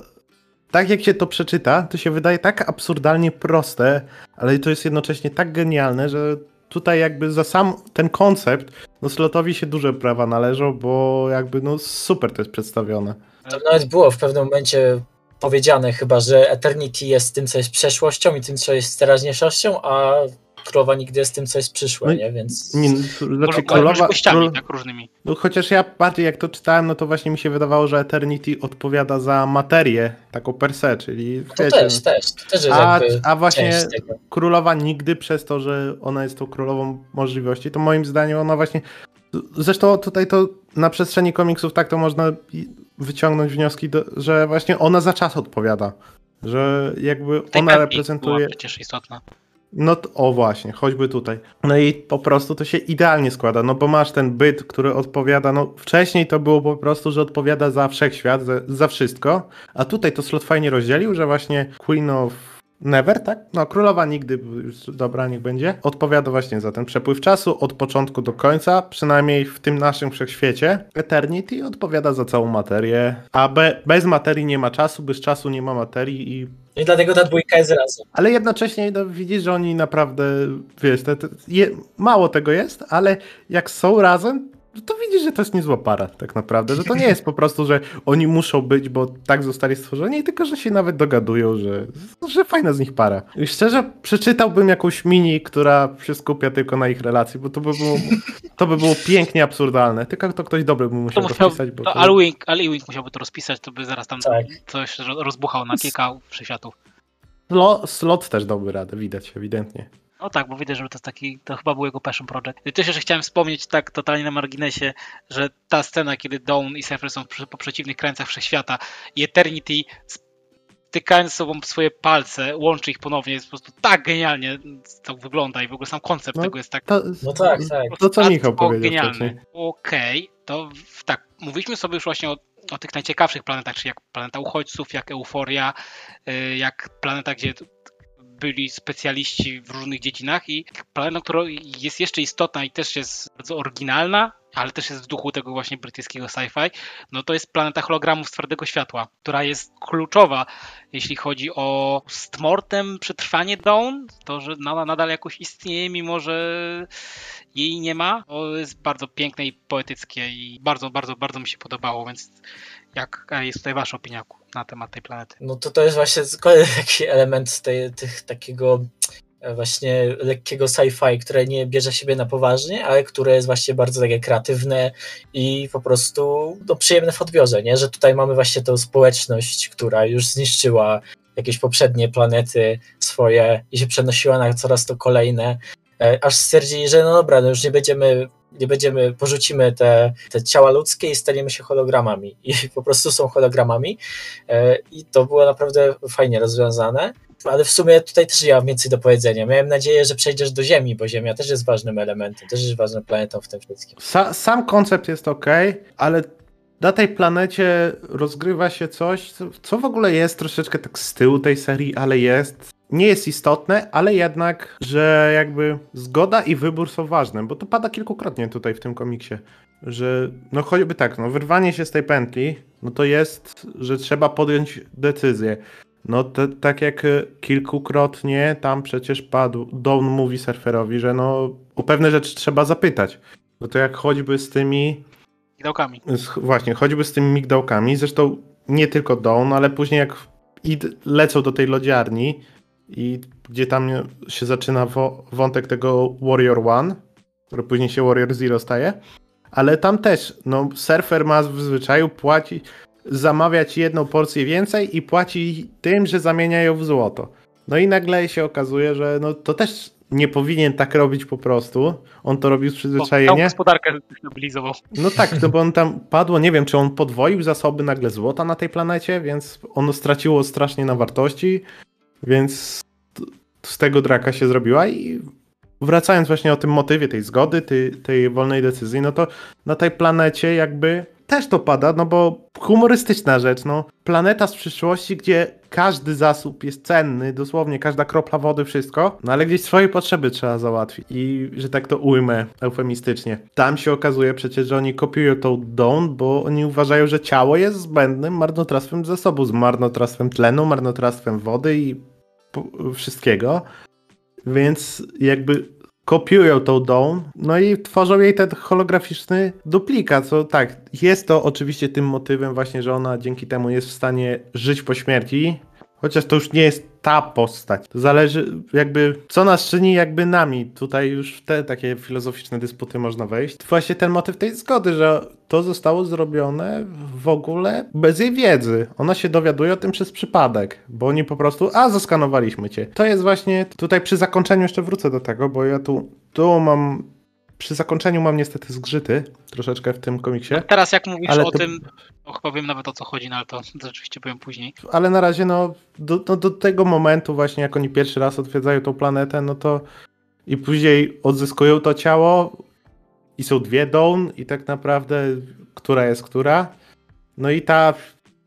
C: tak jak się to przeczyta, to się wydaje tak absurdalnie proste, ale to jest jednocześnie tak genialne, że tutaj jakby za sam ten koncept, no slotowi się duże prawa należą, bo jakby no super to jest przedstawione.
B: To nawet było w pewnym momencie powiedziane chyba, że Eternity jest tym, co jest przeszłością i tym, co jest teraźniejszością, a królowa nigdy jest tym, co jest przyszłe, no, nie? Więc. Nie,
A: znaczy, królowa, król... tak różnymi.
C: No, chociaż ja bardziej jak to czytałem, no to właśnie mi się wydawało, że Eternity odpowiada za materię, taką per se, czyli.
B: To wiecie, też, też. To też jest
C: a, a właśnie królowa nigdy przez to, że ona jest tą królową możliwości, to moim zdaniem ona właśnie. Zresztą tutaj to na przestrzeni komiksów tak to można wyciągnąć wnioski, do, że właśnie ona za czas odpowiada. Że jakby ona reprezentuje. Była
A: przecież istotna.
C: No to, o właśnie, choćby tutaj. No i po prostu to się idealnie składa, no bo masz ten byt, który odpowiada, no wcześniej to było po prostu, że odpowiada za wszechświat, za, za wszystko, a tutaj to slot fajnie rozdzielił, że właśnie Queen of Never, tak? No, królowa nigdy, już dobra, niech będzie. Odpowiada właśnie za ten przepływ czasu od początku do końca, przynajmniej w tym naszym wszechświecie. Eternity odpowiada za całą materię, a be, bez materii nie ma czasu, bez czasu nie ma materii i
B: i dlatego ta dwójka jest razem.
C: Ale jednocześnie no, widzisz, że oni naprawdę, wiesz, te, te, je, mało tego jest, ale jak są razem, to widzisz, że to jest niezła para tak naprawdę, że to nie jest po prostu, że oni muszą być, bo tak zostali stworzeni, tylko że się nawet dogadują, że, że fajna z nich para. I szczerze, przeczytałbym jakąś mini, która się skupia tylko na ich relacji, bo to by było, to by było pięknie absurdalne, tylko to ktoś dobry by musiał to rozpisać. Bo
A: to, to... Alwing, Alwing musiałby to rozpisać, to by zaraz tam tak. coś rozbuchał na kilka wszechświatów.
C: Slot, slot też dałby radę, widać ewidentnie.
A: No tak, bo widać, że to jest taki, to chyba był jego passion project. I też jeszcze chciałem wspomnieć tak totalnie na marginesie, że ta scena, kiedy Dawn i Cypher są po przeciwnych krańcach wszechświata i Eternity stykając z sobą swoje palce, łączy ich ponownie, jest po prostu tak genialnie to wygląda i w ogóle sam koncept no, tego jest tak...
B: To, no tak, tak.
C: To co Michał powiedział
A: genialny. Okej, okay, to tak, mówiliśmy sobie już właśnie o o tych najciekawszych planetach, czyli jak planeta uchodźców, jak Euforia, y, jak planeta, gdzie byli specjaliści w różnych dziedzinach i planeta, która jest jeszcze istotna i też jest bardzo oryginalna, ale też jest w duchu tego właśnie brytyjskiego sci-fi, no to jest planeta hologramów z twardego światła, która jest kluczowa, jeśli chodzi o stmortem przetrwanie Dawn, to, że nadal, nadal jakoś istnieje, mimo że jej nie ma. To jest bardzo piękne i poetyckie i bardzo, bardzo, bardzo mi się podobało, więc Jaka jest tutaj wasza opinia na temat tej planety?
B: No to to jest właśnie kolejny taki element tej, tych, takiego e, właśnie lekkiego sci-fi, które nie bierze siebie na poważnie, ale które jest właśnie bardzo takie kreatywne i po prostu no, przyjemne w odbiorze, nie? że tutaj mamy właśnie tą społeczność, która już zniszczyła jakieś poprzednie planety swoje i się przenosiła na coraz to kolejne, e, aż stwierdzili, że no dobra, no już nie będziemy nie będziemy, porzucimy te, te ciała ludzkie i staniemy się hologramami. I po prostu są hologramami. E, I to było naprawdę fajnie rozwiązane. Ale w sumie tutaj też ja mam więcej do powiedzenia. Miałem nadzieję, że przejdziesz do Ziemi, bo Ziemia też jest ważnym elementem, też jest ważną planetą w tym wszystkim.
C: Sa sam koncept jest ok, ale na tej planecie rozgrywa się coś, co w ogóle jest troszeczkę tak z tyłu tej serii, ale jest nie jest istotne, ale jednak, że jakby zgoda i wybór są ważne, bo to pada kilkukrotnie tutaj w tym komiksie, że no choćby tak, no wyrwanie się z tej pętli, no to jest, że trzeba podjąć decyzję. No to, tak jak kilkukrotnie tam przecież padł, Dawn mówi surferowi, że no o pewne rzeczy trzeba zapytać. No to jak choćby z tymi...
A: Migdałkami.
C: Z, właśnie, choćby z tymi migdałkami, zresztą nie tylko Dawn, ale później jak lecą do tej lodziarni, i gdzie tam się zaczyna wątek tego Warrior One, który później się Warrior Zero staje, ale tam też, no, surfer ma w zwyczaju płacić, zamawiać jedną porcję więcej i płaci tym, że zamienia ją w złoto. No i nagle się okazuje, że no, to też nie powinien tak robić po prostu. On to robił z przyzwyczajenia.
A: gospodarkę stabilizował.
C: No tak, no bo on tam padło, nie wiem, czy on podwoił zasoby nagle złota na tej planecie, więc ono straciło strasznie na wartości, więc z tego draka się zrobiła i wracając właśnie o tym motywie tej zgody, tej, tej wolnej decyzji, no to na tej planecie jakby też to pada, no bo humorystyczna rzecz, no. Planeta z przyszłości, gdzie każdy zasób jest cenny, dosłownie każda kropla wody, wszystko, no ale gdzieś swoje potrzeby trzeba załatwić i, że tak to ujmę eufemistycznie. Tam się okazuje przecież, że oni kopiują tą Dawn, bo oni uważają, że ciało jest zbędnym marnotrawstwem zasobu, z marnotrawstwem tlenu, marnotrawstwem wody i wszystkiego. Więc jakby kopiują tą Dawn, no i tworzą jej ten holograficzny duplikat, co tak, jest to oczywiście tym motywem właśnie, że ona dzięki temu jest w stanie żyć po śmierci, chociaż to już nie jest ta postać. To zależy jakby, co nas czyni jakby nami. Tutaj już w te takie filozoficzne dysputy można wejść. Właśnie ten motyw tej zgody, że to zostało zrobione w ogóle bez jej wiedzy. Ona się dowiaduje o tym przez przypadek, bo oni po prostu, a zaskanowaliśmy cię. To jest właśnie, tutaj przy zakończeniu jeszcze wrócę do tego, bo ja tu, tu mam, przy zakończeniu mam niestety zgrzyty troszeczkę w tym komiksie.
A: Teraz jak mówisz o
C: to-
A: tym, to chyba wiem nawet o co chodzi, no ale to, to rzeczywiście powiem później.
C: ale na razie no do, do, do tego momentu właśnie jak oni pierwszy raz odwiedzają tą planetę, no to i później odzyskują to ciało i są dwie Dawn i tak naprawdę która jest która. No i ta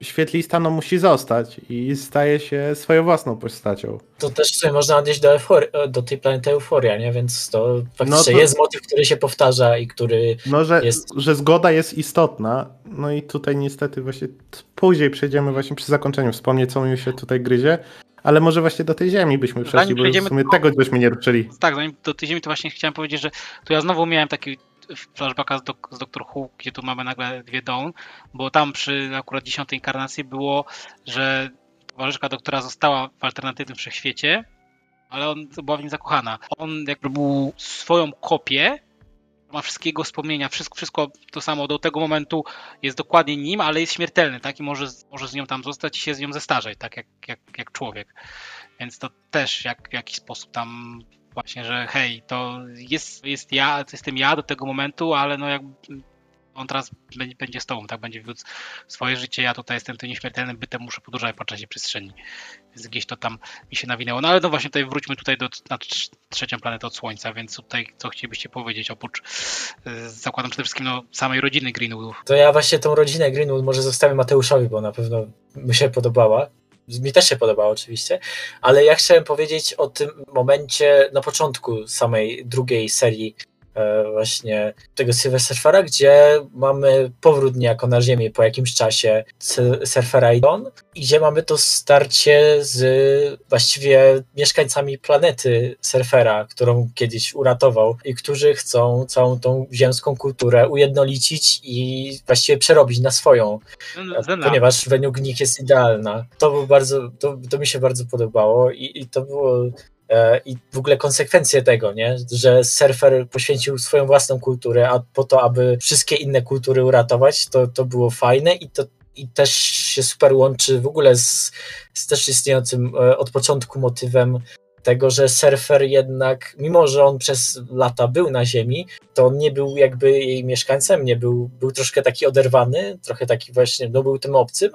C: świetlista no musi zostać i staje się swoją własną postacią.
B: To też sobie można odnieść do, eufory, do tej planety Euforia, nie? Więc to faktycznie
C: to-
B: jest motyw, który się powtarza i który
C: No, że,
B: Jest.
C: że zgoda jest istotna. No i tutaj niestety właśnie później przejdziemy właśnie przy zakończeniu wspomnieć, co mi się tutaj gryzie. Ale może właśnie do tej ziemi byśmy przeszli,
A: Zanim
C: bo w sumie
A: to-
C: tego byśmy nie ruszyli.
A: Tak, zanim do tej ziemi to właśnie chciałem powiedzieć, że tu ja znowu miałem taki flashbacka z, dok- z Doctor Who, gdzie tu mamy nagle dwie Dawn, bo tam przy akurat dziesiątej inkarnacji było, że towarzyszka doktora została w alternatywnym wszechświecie, ale on była w nim zakochana. On jakby był swoją kopię, ma wszystkiego wspomnienia, wszystko, wszystko to samo do tego momentu jest dokładnie nim, ale jest śmiertelny, tak? I może, może z nią tam zostać i się z nią zestarzeć, tak? Jak, jak, jak człowiek. Więc to też jak, w jakiś sposób tam właśnie, że hej, to jest, jest ja, jestem ja do tego momentu, ale no jak on teraz będzie, z tobą, tak? Będzie wiódł swoje życie, ja tutaj jestem tym nieśmiertelnym bytem, muszę podróżować po czasie przestrzeni. Więc gdzieś to tam mi się nawinęło. No ale no właśnie tutaj wróćmy tutaj do, na trz- trzecią planetę od Słońca, więc tutaj co chcielibyście powiedzieć, oprócz yy, zakładam przede wszystkim no, samej rodziny Greenwoodów.
B: To ja właśnie tą rodzinę Greenwood może zostawię Mateuszowi, bo na pewno mi się podobała. Mi też się podobała oczywiście, ale ja chciałem powiedzieć o tym momencie na początku samej drugiej serii właśnie tego Surfera, gdzie mamy powrót niejako na Ziemię po jakimś czasie Surfera i i gdzie mamy to starcie z właściwie mieszkańcami planety Surfera, którą kiedyś uratował i którzy chcą całą tą ziemską kulturę ujednolicić i właściwie przerobić na swoją,
A: Zena,
B: ponieważ według nich jest idealna. To był bardzo, to, to mi się bardzo podobało i, i to było e, i w ogóle konsekwencje tego, nie? że surfer poświęcił swoją własną kulturę, a po to, aby wszystkie inne kultury uratować, to, to było fajne i to i też się super łączy w ogóle z, z też istniejącym e, od początku motywem tego, że surfer jednak, mimo że on przez lata był na Ziemi, to on nie był jakby jej mieszkańcem, nie był, był troszkę taki oderwany, trochę taki właśnie, no był tym obcym,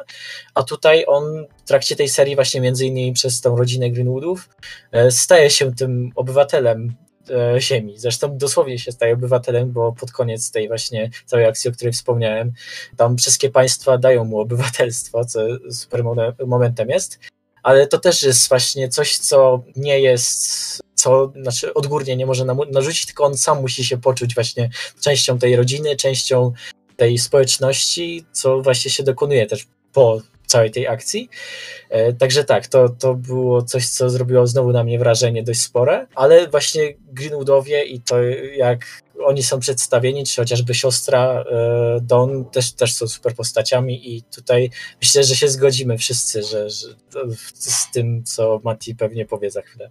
B: a tutaj on w trakcie tej serii właśnie między innymi przez tą rodzinę Greenwoodów e, staje się tym obywatelem e, Ziemi. Zresztą dosłownie się staje obywatelem, bo pod koniec tej właśnie całej akcji, o której wspomniałem, tam wszystkie państwa dają mu obywatelstwo, co super momentem jest, ale to też jest właśnie coś, co nie jest, co znaczy odgórnie nie może narzucić, tylko on sam musi się poczuć właśnie częścią tej rodziny, częścią tej społeczności, co właśnie się dokonuje też po całej tej akcji. E, Także tak, to, to było coś, co zrobiło znowu na mnie wrażenie dość spore, ale właśnie Greenwoodowie i to jak oni są przedstawieni, czy chociażby siostra e, Dawn też, też są super postaciami i tutaj myślę, że się zgodzimy wszyscy, że, że z tym, co Mati pewnie powie za chwilę.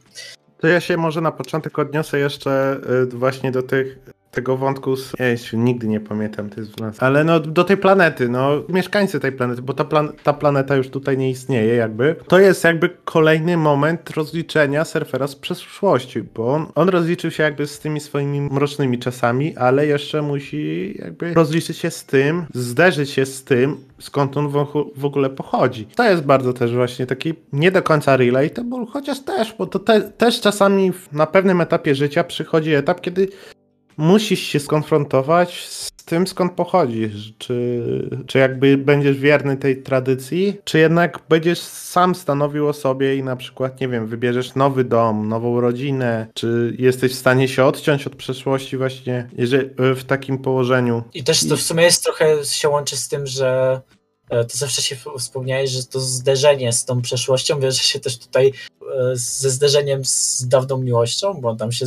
C: To ja się może na początek odniosę jeszcze y, właśnie do tych tego wątku z... Jeźdź, nigdy nie pamiętam, to jest w nas. Ale no do tej planety, no mieszkańcy tej planety, bo ta, plan ta planeta już tutaj nie istnieje jakby. To jest jakby kolejny moment rozliczenia surfera z przeszłości, bo on, on rozliczył się jakby z tymi swoimi mrocznymi czasami, ale jeszcze musi jakby rozliczyć się z tym, zderzyć się z tym, skąd on w, w ogóle pochodzi. To jest bardzo też właśnie taki nie do końca relatable, chociaż też, bo to te, też czasami na pewnym etapie życia przychodzi etap, kiedy musisz się skonfrontować z tym, skąd pochodzisz. Czy, czy jakby będziesz wierny tej tradycji, czy jednak będziesz sam stanowił o sobie i na przykład, nie wiem, wybierzesz nowy dom, nową rodzinę, czy jesteś w stanie się odciąć od przeszłości właśnie jeżeli, w takim położeniu.
B: I też to w sumie jest trochę się łączy z tym, że e, to zawsze się wspomniałeś, że to zderzenie z tą przeszłością wiąże się też tutaj e, ze zderzeniem z dawną miłością, bo tam się,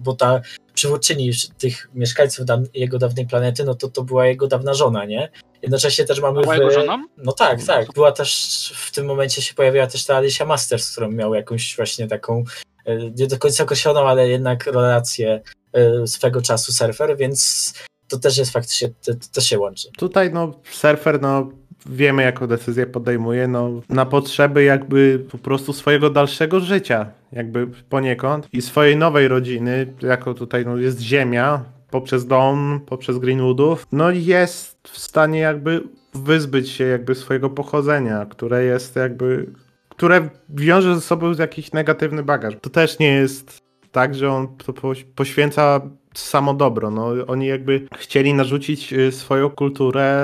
B: bo ta przywódczyni tych mieszkańców jego dawnej planety, no to to była jego dawna żona, nie? Jednocześnie też mamy...
A: Była w... jego żoną?
B: No tak, tak. Była też, w tym momencie się pojawiła też ta Alicia Masters, z którą miał jakąś właśnie taką, e, nie do końca określoną, ale jednak relację e, swego czasu surfer, więc to też jest faktycznie, to, to się łączy.
C: Tutaj no surfer, no wiemy, jaką decyzję podejmuje, no, na potrzeby jakby po prostu swojego dalszego życia, jakby poniekąd i swojej nowej rodziny, jako tutaj no, jest ziemia, poprzez Dawn, poprzez Greenwoodów, no jest w stanie jakby wyzbyć się jakby swojego pochodzenia, które jest jakby, które wiąże ze sobą jakiś negatywny bagaż. To też nie jest tak, że on poświęca samo dobro. No, oni jakby chcieli narzucić y, swoją kulturę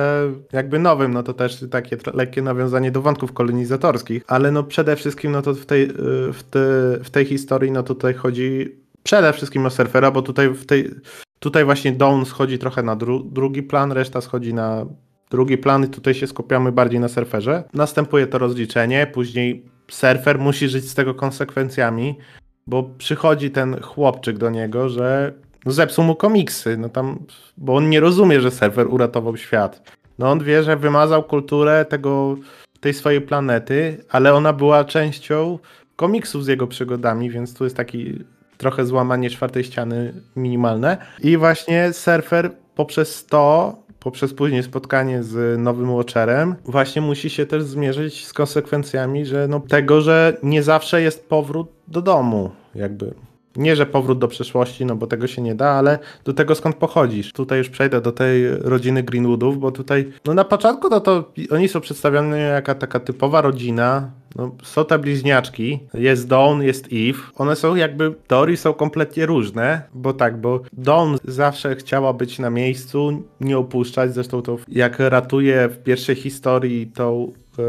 C: jakby nowym, no to też takie lekkie nawiązanie do wątków kolonizatorskich, ale no przede wszystkim no to w tej, y, w, te, w tej historii no tutaj chodzi przede wszystkim o surfera, bo tutaj w tej tutaj właśnie Dawn schodzi trochę na dru, drugi plan, reszta schodzi na drugi plan i tutaj się skupiamy bardziej na surferze. Następuje to rozliczenie, później surfer musi żyć z tego konsekwencjami, bo przychodzi ten chłopczyk do niego, że no zepsuł mu komiksy, no tam, bo on nie rozumie, że serwer uratował świat. No on wie, że wymazał kulturę tego, tej swojej planety, ale ona była częścią komiksów z jego przygodami, więc tu jest taki trochę złamanie czwartej ściany minimalne. I właśnie surfer poprzez to, poprzez później spotkanie z nowym Watcherem, właśnie musi się też zmierzyć z konsekwencjami, że no, tego, że nie zawsze jest powrót do domu, jakby nie, że powrót do przeszłości, no bo tego się nie da, ale do tego skąd pochodzisz. Tutaj już przejdę do tej rodziny Greenwoodów, bo tutaj, no na początku no to oni są przedstawiani jako taka typowa rodzina, no, są te bliźniaczki, jest Dawn, jest Eve. One są jakby, teorii są kompletnie różne, bo tak, bo Dawn zawsze chciała być na miejscu, nie opuszczać, zresztą to jak ratuje w pierwszej historii tą e,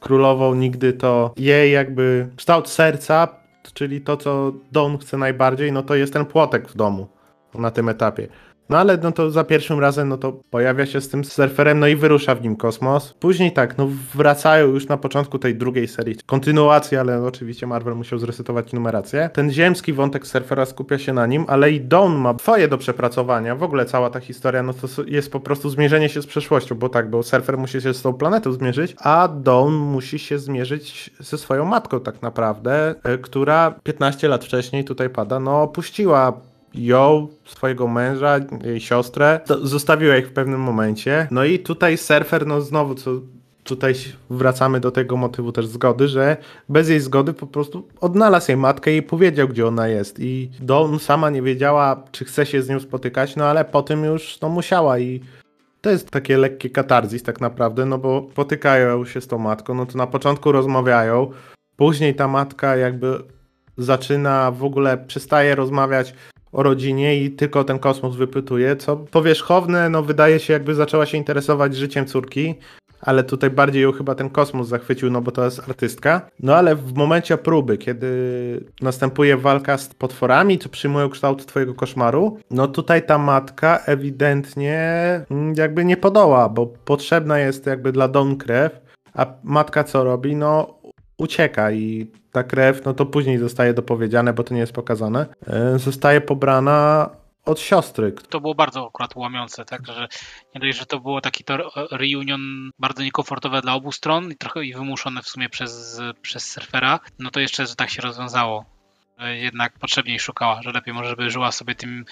C: królową, nigdy to jej jakby kształt serca czyli to, co Dawn chce najbardziej, no to jest ten płotek w domu na tym etapie. No ale no to za pierwszym razem no to pojawia się z tym surferem, no i wyrusza w nim kosmos. Później tak, no wracają już na początku tej drugiej serii. Kontynuacja, ale oczywiście Marvel musiał zresetować numerację. Ten ziemski wątek surfera skupia się na nim, ale i Dawn ma swoje do przepracowania. W ogóle cała ta historia, no to jest po prostu zmierzenie się z przeszłością, bo tak, bo surfer musi się z tą planetą zmierzyć, a Dawn musi się zmierzyć ze swoją matką tak naprawdę, e, która 15 lat wcześniej tutaj pada, no opuściła ją, swojego męża, jej siostrę, zostawiła ich w pewnym momencie. No i tutaj surfer, no znowu, co tutaj wracamy do tego motywu też zgody, że bez jej zgody po prostu odnalazł jej matkę i powiedział, gdzie ona jest. I Dawn sama nie wiedziała, czy chce się z nią spotykać, no ale potem już no, musiała i to jest takie lekkie katarzis tak naprawdę, no bo potykają się z tą matką, no to na początku rozmawiają, później ta matka jakby zaczyna w ogóle, przestaje rozmawiać o rodzinie i tylko ten kosmos wypytuje, co powierzchowne, no wydaje się jakby zaczęła się interesować życiem córki, ale tutaj bardziej ją chyba ten kosmos zachwycił, no bo to jest artystka. No ale w momencie próby, kiedy następuje walka z potworami, co przyjmują kształt twojego koszmaru, no tutaj ta matka ewidentnie mm, jakby nie podoła, bo potrzebna jest jakby dla Don krew, a matka co robi? No ucieka i ta krew, no to później zostaje dopowiedziane, bo to nie jest pokazane, e, zostaje pobrana od siostry.
A: To było bardzo akurat łamiące, tak, że nie dość, że to było taki to reunion bardzo niekomfortowe dla obu stron i trochę i wymuszone w sumie przez, przez surfera, no to jeszcze, że tak się rozwiązało. Jednak potrzebniej szukała, że lepiej może by żyła sobie tym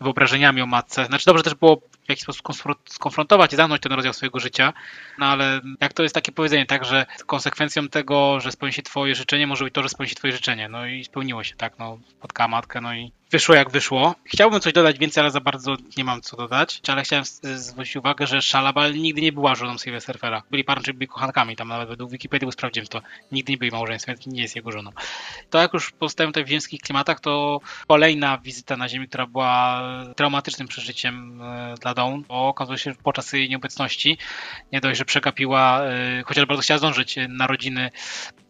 A: wyobrażeniami o matce. Znaczy dobrze też było w jakiś sposób skonfrontować i zamknąć ten rozdział swojego życia, no ale jak to jest takie powiedzenie, tak, że konsekwencją tego, że spełni się twoje życzenie, może być to, że spełni się twoje życzenie. No i spełniło się, tak, no spotkała matkę, no i wyszło jak wyszło. Chciałbym coś dodać więcej, ale za bardzo nie mam co dodać, ale chciałem zwrócić uwagę, że Shalabal nigdy nie była żoną Sylwia Surfera. Byli parą, byli kochankami, tam nawet według Wikipedii sprawdziłem to. Nigdy nie byli małżeństwem, nie jest jego żoną. To jak już pozostają tutaj w ziemskich klimatach, to kolejna wizyta na Ziemi, która była traumatycznym przeżyciem e, dla Dawn, bo okazuje się, że podczas jej nieobecności nie dość, że przegapiła, e, chociaż bardzo chciała zdążyć narodziny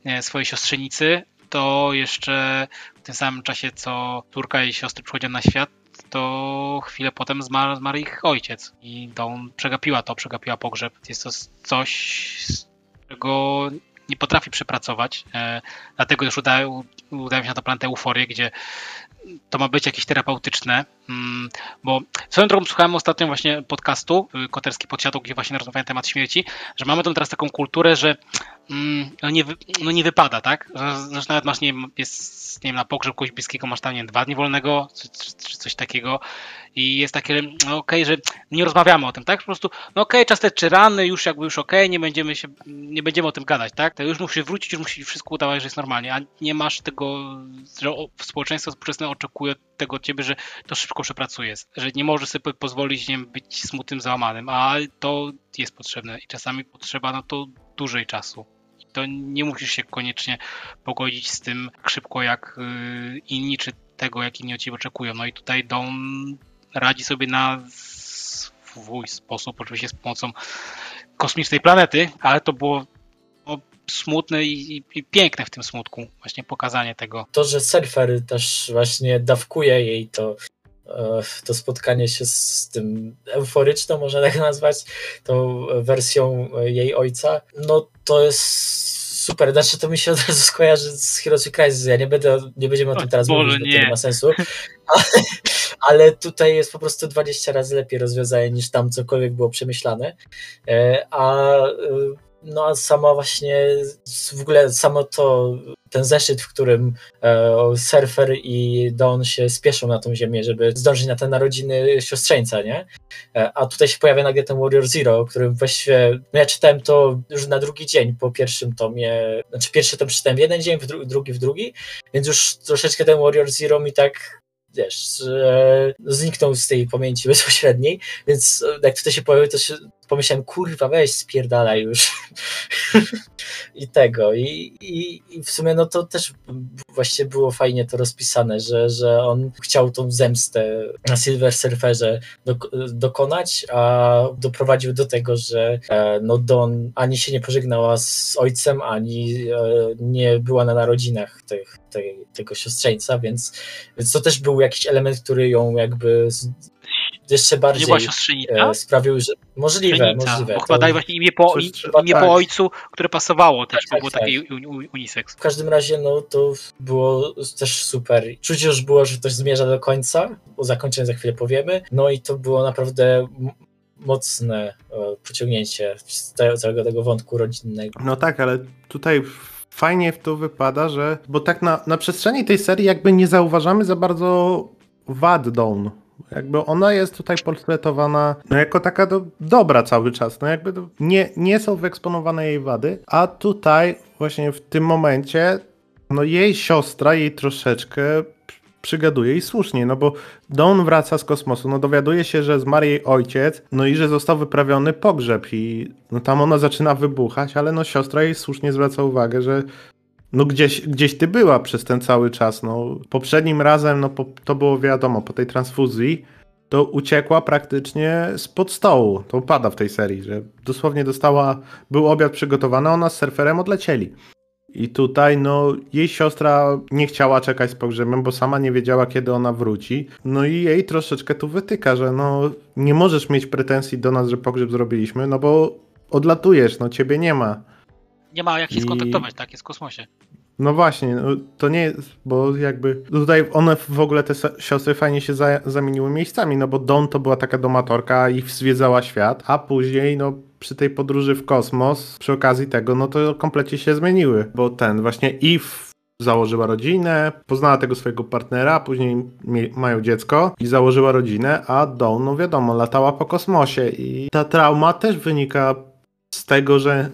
A: e, swojej siostrzenicy, to jeszcze tym samym czasie, co córka i siostry przychodziły na świat, to chwilę potem zmarł, zmarł ich ojciec. I Dawn przegapiła to, przegapiła pogrzeb. Jest to coś, czego nie potrafi przepracować. E, dlatego już udają, udają się na to planetę euforię, gdzie to ma być jakieś terapeutyczne, mm, bo swoją drogą słuchałem ostatnio właśnie podcastu y, Koterski Podsiadł, gdzie właśnie rozmawiałem na temat śmierci, że mamy tam teraz taką kulturę, że no nie, no nie wypada, tak? Że nawet masz, nie wiem, jest, nie wiem, na pogrzeb kogoś bliskiego masz tam, nie wiem, dwa dni wolnego, czy, czy, coś takiego i jest takie, no okej, okay, że nie rozmawiamy o tym, tak? Po prostu, no okej, okay, czas czy rany, już jakby już okej, okay, nie będziemy się, nie będziemy o tym gadać, tak? To już musi wrócić, już musi wszystko udawać, że jest normalnie, a nie masz tego, że społeczeństwo współczesne oczekuje tego od ciebie, że to szybko przepracujesz, że nie możesz sobie pozwolić nie być smutnym, załamanym, a to jest potrzebne i czasami potrzeba na to dłużej czasu. To nie musisz się koniecznie pogodzić z tym szybko jak yy, inni, czy tego, jak inni od ciebie oczekują. No i tutaj Dawn radzi sobie na swój sposób, oczywiście z pomocą kosmicznej planety, ale to było no, smutne i, i, i, piękne w tym smutku, właśnie pokazanie tego.
B: To, że surfer też właśnie dawkuje jej to, to spotkanie się z tym euforyczną, można tak nazwać, tą wersją jej ojca, no to jest super, znaczy to mi się od razu skojarzy z Heroes Crisis, ja nie będę, nie będziemy o tym teraz Boże, mówić, bo to nie ma sensu, ale, ale, tutaj jest po prostu 20 razy lepiej rozwiązanie niż tam cokolwiek było przemyślane, e, a e, no a sama właśnie, w ogóle samo to, ten zeszyt, w którym e, Surfer i Don się spieszą na tą ziemię, żeby zdążyć na te narodziny siostrzeńca, nie? E, a tutaj się pojawia nagle ten Warrior Zero, o którym właściwie, no ja czytałem to już na drugi dzień po pierwszym tomie, znaczy pierwszy to przeczytałem w jeden dzień, w dru drugi w drugi, więc już troszeczkę ten Warrior Zero mi tak wiesz, zniknął z tej pamięci bezpośredniej, więc jak tutaj się pojawił, to się pomyślałem, kurwa, weź spierdalaj już. I tego. I, i, I, w sumie no to też właściwie było fajnie to rozpisane, że, że on chciał tą zemstę na Silver Surferze dokonać, a doprowadził do tego, że e, no Don ani się nie pożegnała z ojcem, ani e, nie była na narodzinach tych, tej, tego siostrzeńca, więc, więc to też był jakiś element, który ją jakby jeszcze bardziej e, sprawił, że możliwe, możliwe.
A: Bo właśnie imię po, imię tak. po ojcu, które pasowało też, tak, bo było tak, takie unisex.
B: W każdym razie no to było też super. Czuć już było, że ktoś zmierza do końca, o zakończeniu za chwilę powiemy, no i to było naprawdę mocne pociągnięcie całego tego wątku rodzinnego.
C: No tak, ale tutaj fajnie w to wypada, że bo tak na, na przestrzeni tej serii jakby nie zauważamy za bardzo wad Dawn jakby ona jest tutaj portretowana no, jako taka do, dobra cały czas. No jakby nie, nie są wyeksponowane jej wady, a tutaj właśnie w tym momencie no jej siostra jej troszeczkę przygaduje i słusznie, no bo Dawn wraca z kosmosu, no dowiaduje się, że zmarł jej ojciec, no i że został wyprawiony pogrzeb i no tam ona zaczyna wybuchać, ale no siostra jej słusznie zwraca uwagę, że no gdzieś, gdzieś ty była przez ten cały czas. No, poprzednim razem, no po, to było wiadomo, po tej transfuzji, to uciekła praktycznie spod stołu. To pada w tej serii, że dosłownie dostała, był obiad przygotowany, ona z surferem odlecieli. I tutaj, no, jej siostra nie chciała czekać z pogrzebem, bo sama nie wiedziała, kiedy ona wróci. No i jej troszeczkę tu wytyka, że no, nie możesz mieć pretensji do nas, że pogrzeb zrobiliśmy, no bo odlatujesz, no, ciebie nie ma
A: nie ma jak się I... skontaktować, tak? Jest w kosmosie.
C: No właśnie, no to nie jest, bo jakby tutaj one w ogóle te siostry fajnie się za, zamieniły miejscami, no bo Don to była taka domatorka i zwiedzała świat, a później no przy tej podróży w kosmos, przy okazji tego, no to komplecie się zmieniły, bo ten właśnie Eve założyła rodzinę, poznała tego swojego partnera, później mają dziecko i założyła rodzinę, a Dawn, no wiadomo, latała po kosmosie i ta trauma też wynika z tego, że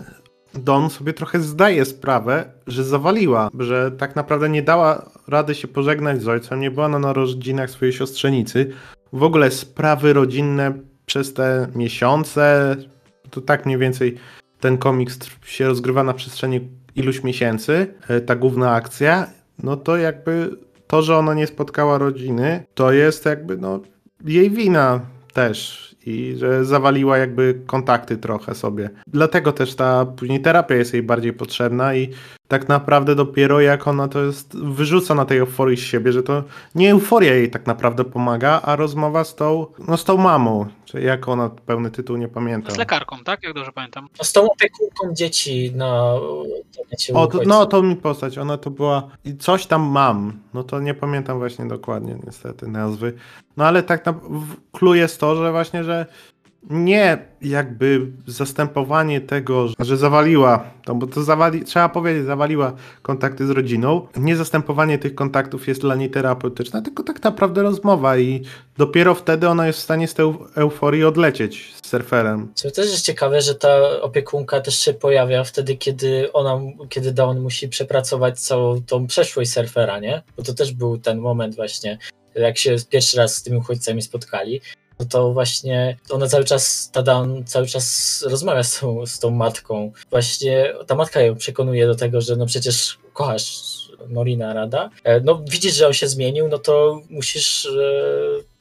C: Dawn sobie trochę zdaje sprawę, że zawaliła, że tak naprawdę nie dała rady się pożegnać z ojcem, nie była na narodzinach swojej siostrzenicy. W ogóle sprawy rodzinne przez te miesiące, to tak mniej więcej ten komiks się rozgrywa na przestrzeni iluś miesięcy, e, ta główna akcja, no to jakby to, że ona nie spotkała rodziny, to jest jakby no jej wina też i że zawaliła jakby kontakty trochę sobie. Dlatego też ta później terapia jest jej bardziej potrzebna i tak naprawdę dopiero jak ona to jest, wyrzuca na tej euforii z siebie, że to nie euforia jej tak naprawdę pomaga, a rozmowa z tą, no z tą mamą, czy jak ona, pełny tytuł nie pamiętam.
A: Z lekarką, tak? Jak dobrze pamiętam.
B: No z tą opiekunką dzieci na
C: o, to, No to mi postać, ona to była i coś tam mam, no to nie pamiętam właśnie dokładnie niestety nazwy, no ale tak na, clue jest to, że właśnie, że nie jakby zastępowanie tego, że zawaliła, no bo to zawali, trzeba powiedzieć, zawaliła kontakty z rodziną. Nie zastępowanie tych kontaktów jest dla niej terapeutyczne, tylko tak naprawdę rozmowa i dopiero wtedy ona jest w stanie z tej euforii odlecieć z surferem.
B: Co też jest ciekawe, że ta opiekunka też się pojawia wtedy, kiedy ona, kiedy Dawn musi przepracować całą tą przeszłość surfera, nie? Bo to też był ten moment właśnie, jak się pierwszy raz z tymi uchodźcami spotkali, no to właśnie ona cały czas, Tadan cały czas rozmawia z tą, z tą matką. Właśnie ta matka ją przekonuje do tego, że no przecież kochasz Norina Rada. E, no widzisz, że on się zmienił, no to musisz, e,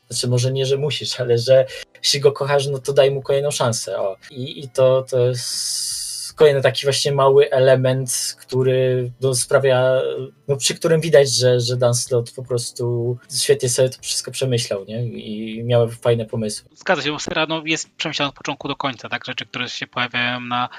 B: znaczy może nie, że musisz, ale że jeśli go kochasz, no to daj mu kolejną szansę. O. I, i to, to jest kolejny taki właśnie mały element, który no, sprawia, no, przy którym widać, że, że Dan Slot po prostu świetnie sobie to wszystko przemyślał nie? i miał fajne pomysły.
A: Zgadza się, bo serial no, jest przemyślany od początku do końca, tak? Rzeczy, które się pojawiają na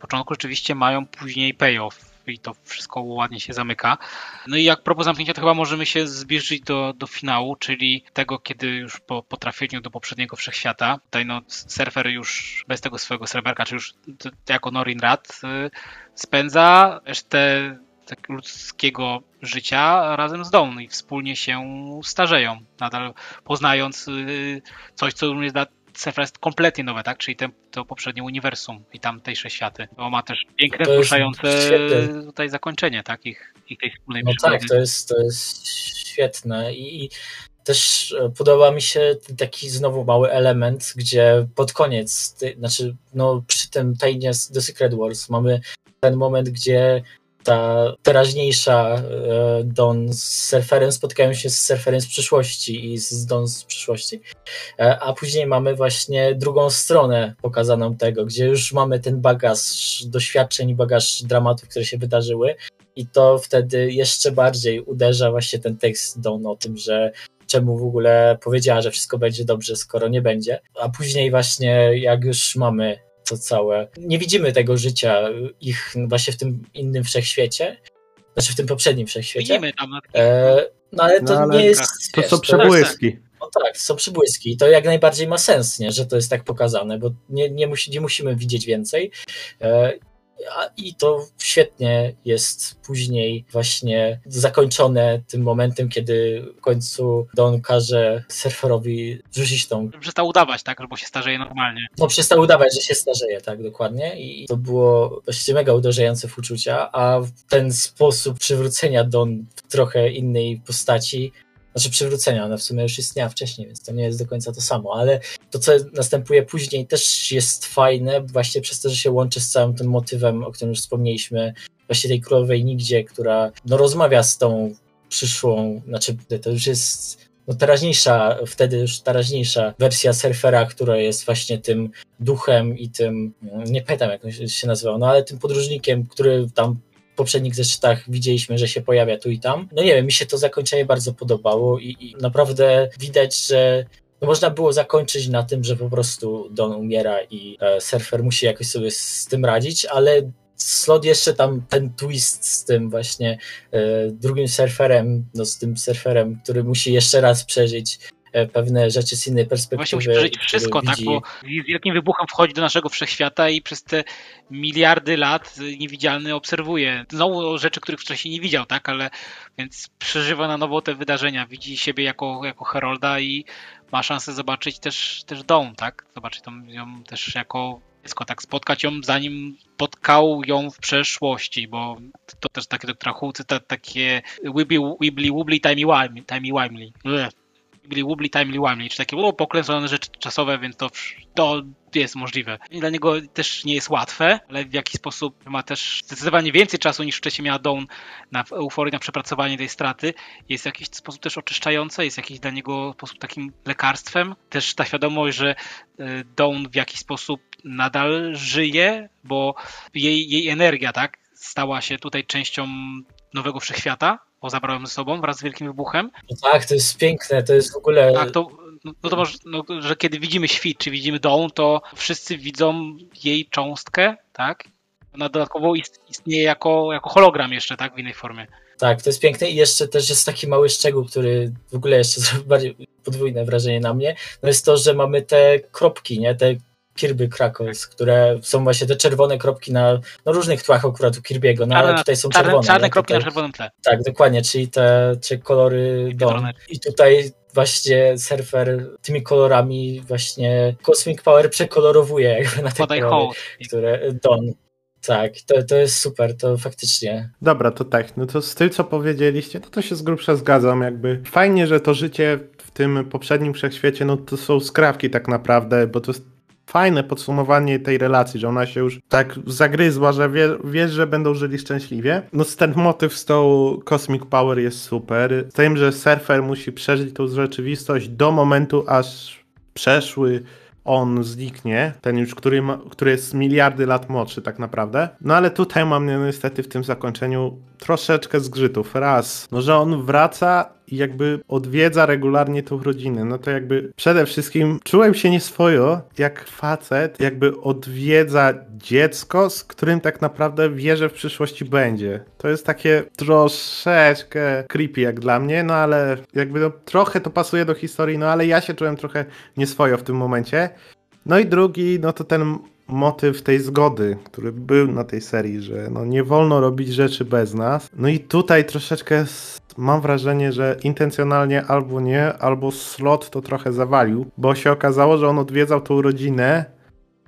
A: początku rzeczywiście mają później payoff i to wszystko ładnie się zamyka. No i jak propos zamknięcia, to chyba możemy się zbliżyć do, do finału, czyli tego, kiedy już po, po trafieniu do poprzedniego wszechświata, tutaj no surfer już bez tego swojego serwerka, czy już jako Norin Rad y, spędza resztę tak ludzkiego życia razem z Dawn i wspólnie się starzeją, nadal poznając y, coś, co jest dla Cyfra jest kompletnie nowe, tak? Czyli ten, to poprzednie uniwersum i tamtejsze światy. Bo ma też piękne, poruszające tutaj zakończenie, tak? Ich, ich tej wspólnej
B: No
A: przygody.
B: tak, to jest, to jest świetne i, i też e, podoba mi się taki znowu mały element, gdzie pod koniec, znaczy no przy tym tajnie The Secret Wars mamy ten moment, gdzie ta teraźniejsza e, Don z surferem spotkają się z surferem z przyszłości i z Don z przyszłości, e, a później mamy właśnie drugą stronę pokazaną tego, gdzie już mamy ten bagaż doświadczeń bagaż dramatów, które się wydarzyły i to wtedy jeszcze bardziej uderza właśnie ten tekst Don o tym, że czemu w ogóle powiedziała, że wszystko będzie dobrze, skoro nie będzie. A później właśnie jak już mamy to całe. Nie widzimy tego życia ich właśnie w tym innym wszechświecie, znaczy w tym poprzednim wszechświecie.
A: Widzimy tam. E,
B: no ale to no, ale nie jest...
C: To są przebłyski.
B: No tak, są przybłyski. To jak najbardziej ma sens, nie? że to jest tak pokazane, bo nie, nie, musi, nie musimy widzieć więcej. E, i to świetnie jest później właśnie zakończone tym momentem, kiedy w końcu Don każe surferowi rzucić tą...
A: Przestał udawać, tak? Bo się starzeje normalnie.
B: No przestał udawać, że się starzeje, tak, dokładnie. I to było właściwie mega uderzające w uczucia, a ten sposób przywrócenia Don w trochę innej postaci znaczy przywrócenia, ona w sumie już istniała wcześniej, więc to nie jest do końca to samo, ale to, co następuje później też jest fajne, właśnie przez to, że się łączy z całym tym motywem, o którym już wspomnieliśmy, właśnie tej królowej nigdzie, która no, rozmawia z tą przyszłą, znaczy to już jest no, teraźniejsza, wtedy już teraźniejsza wersja surfera, która jest właśnie tym duchem i tym, nie pamiętam jak się nazywał, no ale tym podróżnikiem, który tam poprzednich zeszytach widzieliśmy, że się pojawia tu i tam. No nie wiem, mi się to zakończenie bardzo podobało i, i naprawdę widać, że no można było zakończyć na tym, że po prostu Don umiera i e, surfer musi jakoś sobie z tym radzić, ale Slot jeszcze tam ten twist z tym właśnie e, drugim surferem, no z tym surferem, który musi jeszcze raz przeżyć pewne rzeczy z innej perspektywy.
A: Właśnie musi przeżyć wszystko, tak? Bo z wielkim wybuchem wchodzi do naszego wszechświata i przez te miliardy lat niewidzialny obserwuje znowu rzeczy, których wcześniej nie widział, tak? Ale więc przeżywa na nowo te wydarzenia, widzi siebie jako, jako Herolda i ma szansę zobaczyć też, też dom, tak? Zobaczyć ją też jako dziecko, tak spotkać ją, zanim spotkał ją w przeszłości, bo to też takie doktora cytat takie wibbly, wobbly, timey wimey. Wibbly, wobbly, timey wimey, czy takie o, pokręcone rzeczy czasowe, więc to, to jest możliwe. Dla niego też nie jest łatwe, ale w jakiś sposób ma też zdecydowanie więcej czasu niż wcześniej miała Dawn na euforii, na przepracowanie tej straty. Jest w jakiś sposób też oczyszczające, jest jakiś dla niego sposób takim lekarstwem. Też ta świadomość, że e, Dawn w jakiś sposób nadal żyje, bo jej, jej energia, tak, stała się tutaj częścią nowego wszechświata, bo zabrałem ze sobą wraz z wielkim wybuchem.
B: No tak, to jest piękne, to jest w ogóle.
A: Tak, to, no, no to może, no, że kiedy widzimy świt, czy widzimy dom, to wszyscy widzą jej cząstkę, tak? Ona dodatkowo istnieje jako, jako hologram jeszcze, tak? W innej formie.
B: Tak, to jest piękne i jeszcze też jest taki mały szczegół, który w ogóle jeszcze zrobił bardziej podwójne wrażenie na mnie. No jest to, że mamy te kropki, nie? Te Kirby Krakos, które są właśnie te czerwone kropki na no różnych tłach akurat u Kirby'ego, no ale tutaj są
A: czarne,
B: czerwone.
A: Czarne kropki tutaj, na czerwonym tle.
B: Tak, dokładnie, czyli te, te kolory Dawn. I tutaj właśnie surfer tymi kolorami właśnie Cosmic Power przekolorowuje jakby na te Podaj kolory, które Dawn. Tak, to, to jest super, to faktycznie.
C: Dobra, to tak, no to z tym, co powiedzieliście, no to się z grubsza zgadzam, jakby fajnie, że to życie w tym poprzednim wszechświecie, no to są skrawki tak naprawdę, bo to jest fajne podsumowanie tej relacji, że ona się już tak zagryzła, że wie, wiesz, że będą żyli szczęśliwie. No ten motyw z tą Cosmic Power jest super. Z tym, że surfer musi przeżyć tą rzeczywistość do momentu, aż przeszły on zniknie, ten już, który, ma, który jest miliardy lat młodszy tak naprawdę. No ale tutaj mam niestety w tym zakończeniu troszeczkę zgrzytów. Raz, no że on wraca i jakby odwiedza regularnie tą rodzinę. No to jakby przede wszystkim czułem się nieswojo, jak facet jakby odwiedza dziecko, z którym tak naprawdę wie, że w przyszłości będzie. To jest takie troszeczkę creepy jak dla mnie, no ale jakby no, trochę to pasuje do historii, no ale ja się czułem trochę nieswojo w tym momencie. No i drugi, no to ten motyw tej zgody, który był na tej serii, że no nie wolno robić rzeczy bez nas. No i tutaj troszeczkę mam wrażenie, że intencjonalnie albo nie, albo slot to trochę zawalił, bo się okazało, że on odwiedzał tą rodzinę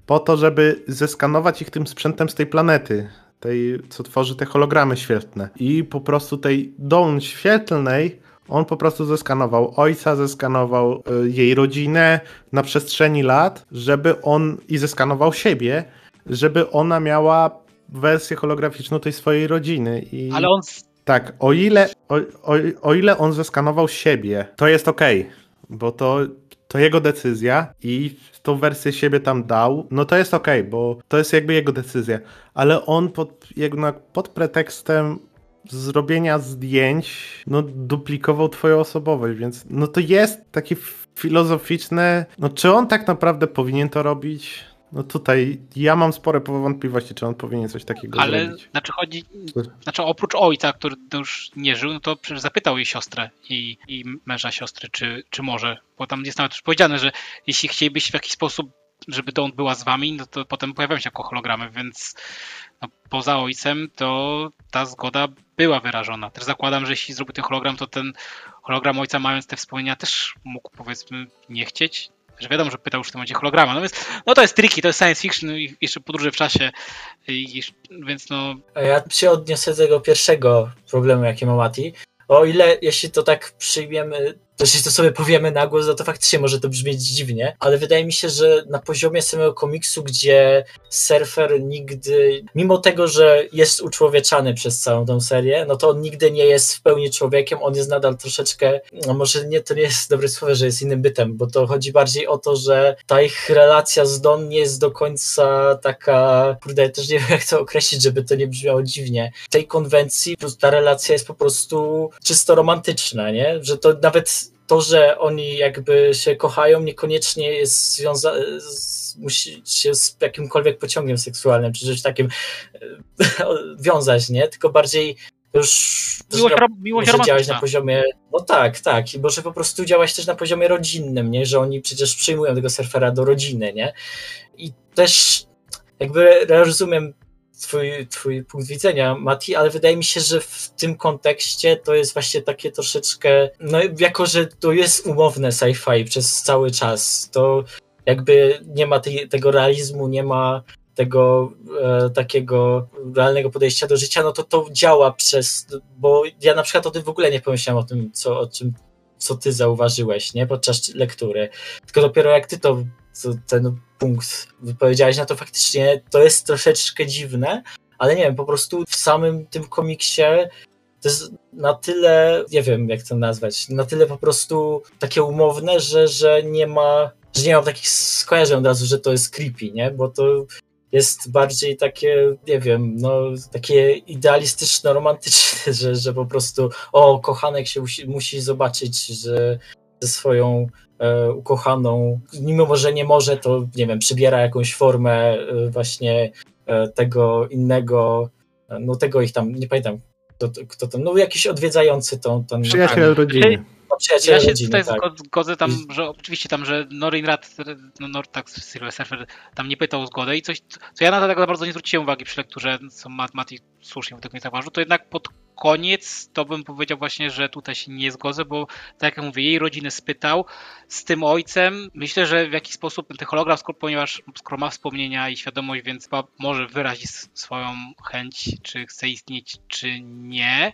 C: po to, żeby zeskanować ich tym sprzętem z tej planety, tej, co tworzy te hologramy świetlne. I po prostu tej dom świetlnej on po prostu zeskanował ojca, zeskanował y, jej rodzinę na przestrzeni lat, żeby on i zeskanował siebie, żeby ona miała wersję holograficzną tej swojej rodziny. I...
A: Ale on
C: tak, o ile, o, o, o ile on zeskanował siebie, to jest ok, bo to, to jego decyzja i tą wersję siebie tam dał, no to jest ok, bo to jest jakby jego decyzja. Ale on pod, jednak pod pretekstem zrobienia zdjęć, no duplikował twoją osobowość, więc no to jest takie filozoficzne, no czy on tak naprawdę powinien to robić? No tutaj ja mam spore wątpliwości, czy on powinien coś takiego
A: Ale,
C: zrobić.
A: Ale znaczy chodzi, znaczy oprócz ojca, który już nie żył, no to przecież zapytał jej siostrę i, i męża siostry, czy, czy może, bo tam jest nawet już powiedziane, że jeśli chcielibyście w jakiś sposób, żeby Dawn była z wami, no to potem pojawiają się jako hologramy, więc no, poza ojcem to ta zgoda była wyrażona. Też zakładam, że jeśli zrobił ten hologram, to ten hologram ojca mając te wspomnienia też mógł powiedzmy nie chcieć, że wiadomo, że pytał już w tym momencie holograma. No więc, no to jest tricky, to jest science fiction i jeszcze podróże w czasie, i, więc no...
B: Ja się odniosę do tego pierwszego problemu, jaki ma Mati. O ile, jeśli to tak przyjmiemy to jeśli to sobie powiemy na głos, no to faktycznie może to brzmieć dziwnie, ale wydaje mi się, że na poziomie samego komiksu, gdzie surfer nigdy, mimo tego, że jest uczłowieczany przez całą tą serię, no to on nigdy nie jest w pełni człowiekiem, on jest nadal troszeczkę, no może nie, to nie jest dobre słowo, że jest innym bytem, bo to chodzi bardziej o to, że ta ich relacja z Don nie jest do końca taka, kurde, też nie wiem jak to określić, żeby to nie brzmiało dziwnie. W tej konwencji ta relacja jest po prostu czysto romantyczna, nie? Że to nawet to, że oni jakby się kochają, niekoniecznie jest związane, musi się z jakimkolwiek pociągiem seksualnym, czy czymś takim e, wiązać, nie? Tylko bardziej już
A: Miłość, rom- miłość
B: może działać na poziomie, no tak, tak, i może po prostu działać też na poziomie rodzinnym, nie, że oni przecież przyjmują tego surfera do rodziny, nie, i też jakby rozumiem twój, twój punkt widzenia, Mati, ale wydaje mi się, że w tym kontekście to jest właśnie takie troszeczkę, no jako, że to jest umowne sci-fi przez cały czas, to jakby nie ma tej, tego realizmu, nie ma tego e, takiego realnego podejścia do życia, no to to działa przez, bo ja na przykład o tym w ogóle nie pomyślałem o tym, co, o czym, co ty zauważyłeś, nie, podczas lektury, tylko dopiero jak ty to, to ten punkt wypowiedziałeś, no to faktycznie to jest troszeczkę dziwne, ale nie wiem, po prostu w samym tym komiksie to jest na tyle, nie wiem jak to nazwać, na tyle po prostu takie umowne, że, że nie ma, że nie mam takich skojarzeń od razu, że to jest creepy, nie, bo to jest bardziej takie, nie wiem, no takie idealistyczno romantyczne, że, że po prostu o, kochanek się musi, musi zobaczyć, że ze swoją ukochaną, mimo że nie może, to nie wiem, przybiera jakąś formę e, właśnie e, tego innego, e, no tego ich tam, nie pamiętam, kto, kto tam, no jakiś odwiedzający tą, tą
C: Przyjaciel rodziny.
B: no, przyjaciel
A: Ja się
B: rodziny,
A: tutaj
B: tak.
A: zgod- zgodzę tam, że oczywiście tam, że Norin Rad, no Nor, tak, Silver Surfer tam nie pytał o zgodę i coś, co ja na to tak bardzo nie zwróciłem uwagi przy lekturze, co Mat- Mati słusznie w nie zauważył, to jednak pod koniec to bym powiedział właśnie, że tutaj się nie zgodzę, bo tak jak mówię, jej rodzinę spytał z tym ojcem. Myślę, że w jakiś sposób ten hologram, skoro, ponieważ skoro ma wspomnienia i świadomość, więc może wyrazić swoją chęć, czy chce istnieć, czy nie.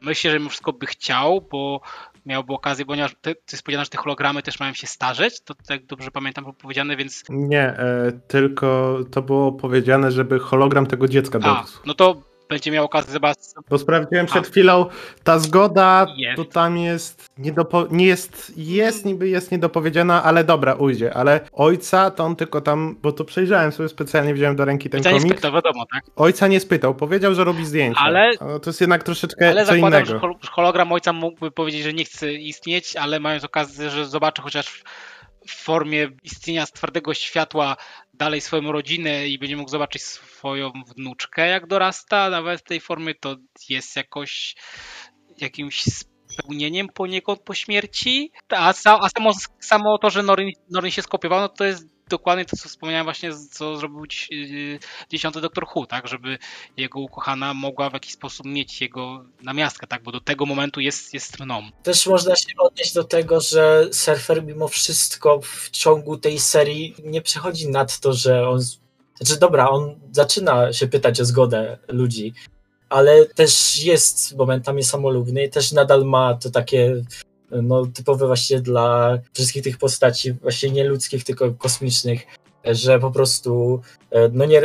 A: Myślę, że mimo wszystko by chciał, bo miałby okazję, ponieważ to jest powiedziane, że te hologramy też mają się starzeć, to tak dobrze pamiętam było powiedziane, więc
C: Nie, e, tylko to było powiedziane, żeby hologram tego dziecka dorósł.
A: no to będzie miał okazję zobaczyć.
C: Bo sprawdziłem przed
A: A.
C: chwilą, ta zgoda
A: Jest.
C: to tam jest, niedopo- nie jest, jest niby jest niedopowiedziana, ale dobra, ujdzie, ale ojca to on tylko tam, bo to przejrzałem sobie specjalnie, wziąłem do ręki ten
A: nie
C: komik,
A: spytał, wiadomo, tak?
C: ojca nie spytał, powiedział, że robi zdjęcia,
A: Ale-
C: Ale to jest jednak troszeczkę
A: Ale
C: co
A: zakładam,
C: innego.
A: że hol- hologram ojca mógłby powiedzieć, że nie chce istnieć, ale mając okazję, że zobaczy chociaż w- w formie istnienia z twardego światła dalej swoją rodzinę i będzie mógł zobaczyć swoją wnuczkę, jak dorasta, nawet w tej formie, to jest jakoś jakimś spełnieniem poniekąd po śmierci. A, sa, a samo, samo to, że Norin, Norin się skopiował, no to jest dokładnie to, co wspomniałem właśnie, co zrobił dziś- yy, dziesiąty Doktor Who, tak, żeby jego ukochana mogła w jakiś sposób mieć jego namiastkę, tak, bo do tego momentu jest, jest mną.
B: Też można się odnieść do tego, że surfer mimo wszystko w ciągu tej serii nie przechodzi nad to, że on. Znaczy, dobra, on zaczyna się pytać o zgodę ludzi, ale też jest momentami samolubny i też nadal ma to takie no, typowe właśnie dla wszystkich tych postaci, właśnie nie ludzkich, tylko kosmicznych, że po prostu e, no nie,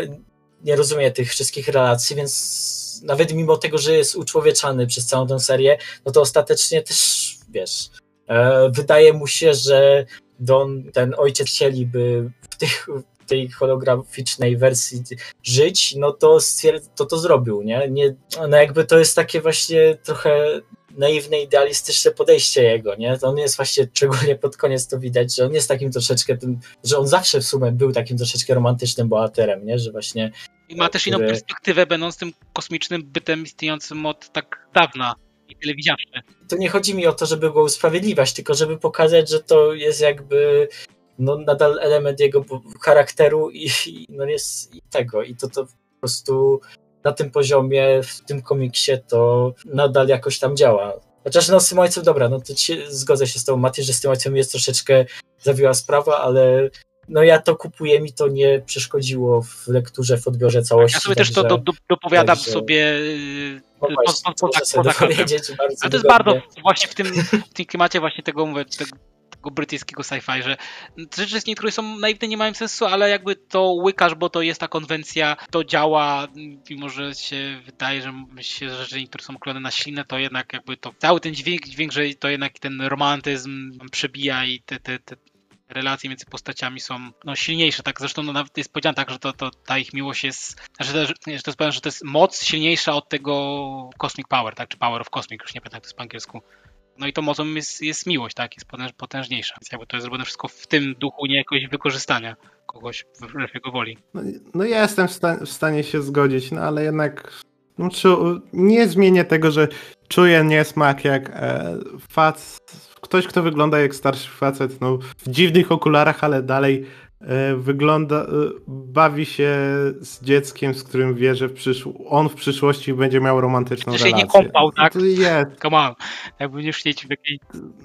B: nie rozumie tych wszystkich relacji, więc nawet mimo tego, że jest uczłowieczany przez całą tę serię, no to ostatecznie też, wiesz, e, wydaje mu się, że Don, ten ojciec chcieliby w, tych, tej holograficznej wersji żyć, no to, stwierd- to to zrobił, nie? nie? No jakby to jest takie właśnie trochę naiwne, idealistyczne podejście jego, nie? To on jest właśnie, szczególnie pod koniec to widać, że on jest takim troszeczkę tym, że on zawsze w sumie był takim troszeczkę romantycznym bohaterem, nie? Że właśnie
A: I ma też inną
B: Który-
A: perspektywę, będąc tym kosmicznym bytem istniejącym od tak dawna i tyle widziawszy.
B: to nie chodzi mi o to, żeby go usprawiedliwiać, tylko żeby pokazać, że to jest jakby no, nadal element jego po- charakteru i, i no jest i tego. I to, to po prostu na tym poziomie, w tym komiksie to nadal jakoś tam działa. Chociaż no z tym ojcem, dobra, no to ci, zgodzę się z tą Mati, że z tym ojcem jest troszeczkę zawiła sprawa, ale no ja to kupuję, mi to nie przeszkodziło w lekturze, w odbiorze całości.
A: Ja sobie też to
B: także-
A: do, do, dopowiadam
B: także-
A: sobie
B: no
A: po- po- Ale to jest bardzo właśnie w tym, tym klimacie właśnie tego, mówię, tego brytyjskiego sci-fi, że rzeczy, niektóre są naiwne, nie mają sensu, ale jakby to łykasz, bo to jest ta konwencja, to działa, mimo że się wydaje, że się, rzeczy, które są klone na ślinę, to jednak jakby to, cały ten dźwięk, dźwięk, że to jednak ten romantyzm przebija i te, te, te relacje między postaciami są no, silniejsze, tak zresztą no, nawet jest powiedziane tak, że to, to, ta ich miłość jest, że, że to jest że to jest moc silniejsza od tego Cosmic Power, tak, czy Power of Cosmic, już nie pamiętam jak to jest po angielsku. No i to mocą jest, jest miłość, tak, jest potęż, potężniejsza. Więc jakby to jest zrobione wszystko w tym duchu, nie jakoś wykorzystania kogoś wbrew jego woli.
C: No, no ja jestem w, sta- w stanie się zgodzić, no ale jednak No, nie zmienię tego, że czuję niesmak jak e, fac, ktoś, kto wygląda jak starszy facet, no, w dziwnych okularach, ale dalej wygląda, e, bawi się z dzieckiem, z którym wie, że w on w przyszłości będzie miał romantyczną
A: Że
C: relację.
A: się nie kąpał, tak?
C: To jest.
A: Come on. Jakby nie śnieć w jakiej...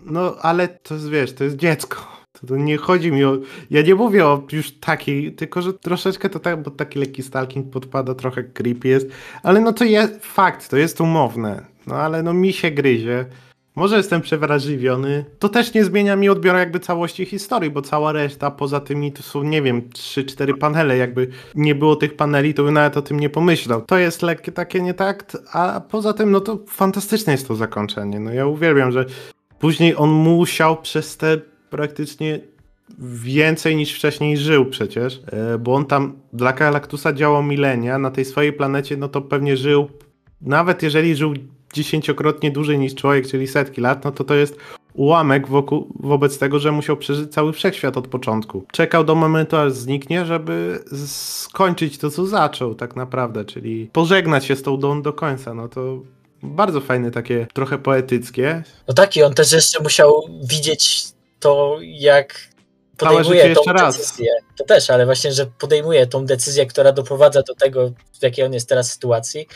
C: No, ale to jest, wiesz, to jest dziecko. To, to nie chodzi mi o. Ja nie mówię o już takiej, tylko że troszeczkę to tak, bo taki lekki stalking podpada, trochę creepy jest. Ale no to jest fakt, to jest umowne. No ale no mi się gryzie. Może jestem przewrażliwiony. To też nie zmienia mi odbioru jakby całości historii, bo cała reszta poza tymi to są, nie wiem, 3-4 panele. Jakby nie było tych paneli, to bym nawet o tym nie pomyślał. To jest lekkie takie nie tak, a poza tym, no to fantastyczne jest to zakończenie. No ja uwielbiam, że później on musiał przez te praktycznie więcej niż wcześniej żył przecież, e, bo on tam dla Galactusa działał milenia, na tej swojej planecie no to pewnie żył, nawet jeżeli żył dziesięciokrotnie dłużej niż człowiek, czyli setki lat, no to to jest ułamek wokół, wobec tego, że musiał przeżyć cały wszechświat od początku. Czekał do momentu, aż zniknie, żeby skończyć to, co zaczął tak naprawdę, czyli pożegnać się z tą do, do końca, no to bardzo fajne, takie trochę poetyckie.
B: No tak i on też jeszcze musiał widzieć to, jak podejmuje tą decyzję. Raz. To też, ale właśnie, że podejmuje tą decyzję, która doprowadza do tego, w jakiej on jest teraz sytuacji.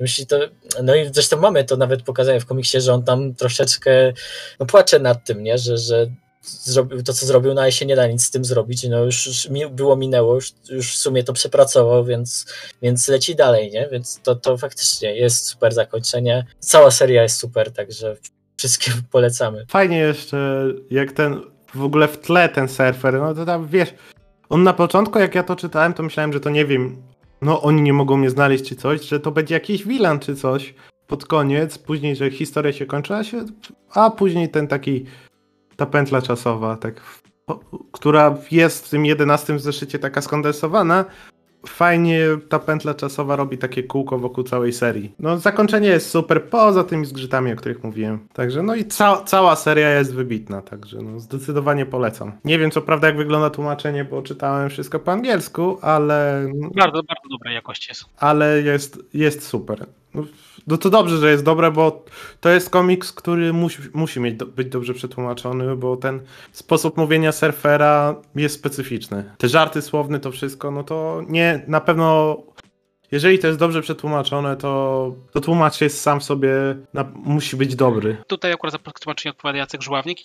B: Myśli to, no i zresztą mamy to nawet pokazane w komiksie, że on tam troszeczkę no, płacze nad tym, nie? Że, że zrobił to, co zrobił, no ale się nie da nic z tym zrobić. No już, już było, minęło, już, już w sumie to przepracował, więc, więc leci dalej, nie? Więc to, to faktycznie jest super zakończenie. Cała seria jest super, także wszystkim polecamy.
C: Fajnie jeszcze, jak ten w ogóle w tle ten surfer, no to tam wiesz, on na początku jak ja to czytałem, to myślałem, że to nie wiem, no oni nie mogą mnie znaleźć czy coś, że to będzie jakiś wilan czy coś pod koniec, później, że historia się kończy, a, się, a później ten taki, ta pętla czasowa, tak, która jest w tym jedenastym zeszycie taka skondensowana, fajnie ta pętla czasowa robi takie kółko wokół całej serii. No zakończenie jest super, poza tymi zgrzytami, o których mówiłem. Także no i ca cała seria jest wybitna, także no zdecydowanie polecam. Nie wiem co prawda jak wygląda tłumaczenie, bo czytałem wszystko po angielsku, ale...
A: Bardzo, bardzo dobrej jakości jest.
C: Ale jest, jest super. No, no to dobrze, że jest dobre, bo to jest komiks, który musi, musi mieć być dobrze przetłumaczony, bo ten sposób mówienia surfera jest specyficzny. Te żarty słowne, to wszystko, no to nie, na pewno jeżeli to jest dobrze przetłumaczone, to, to tłumacz jest sam sobie, na, musi być dobry.
A: Tutaj akurat za tłumaczenie odpowiada Jacek Żławnik.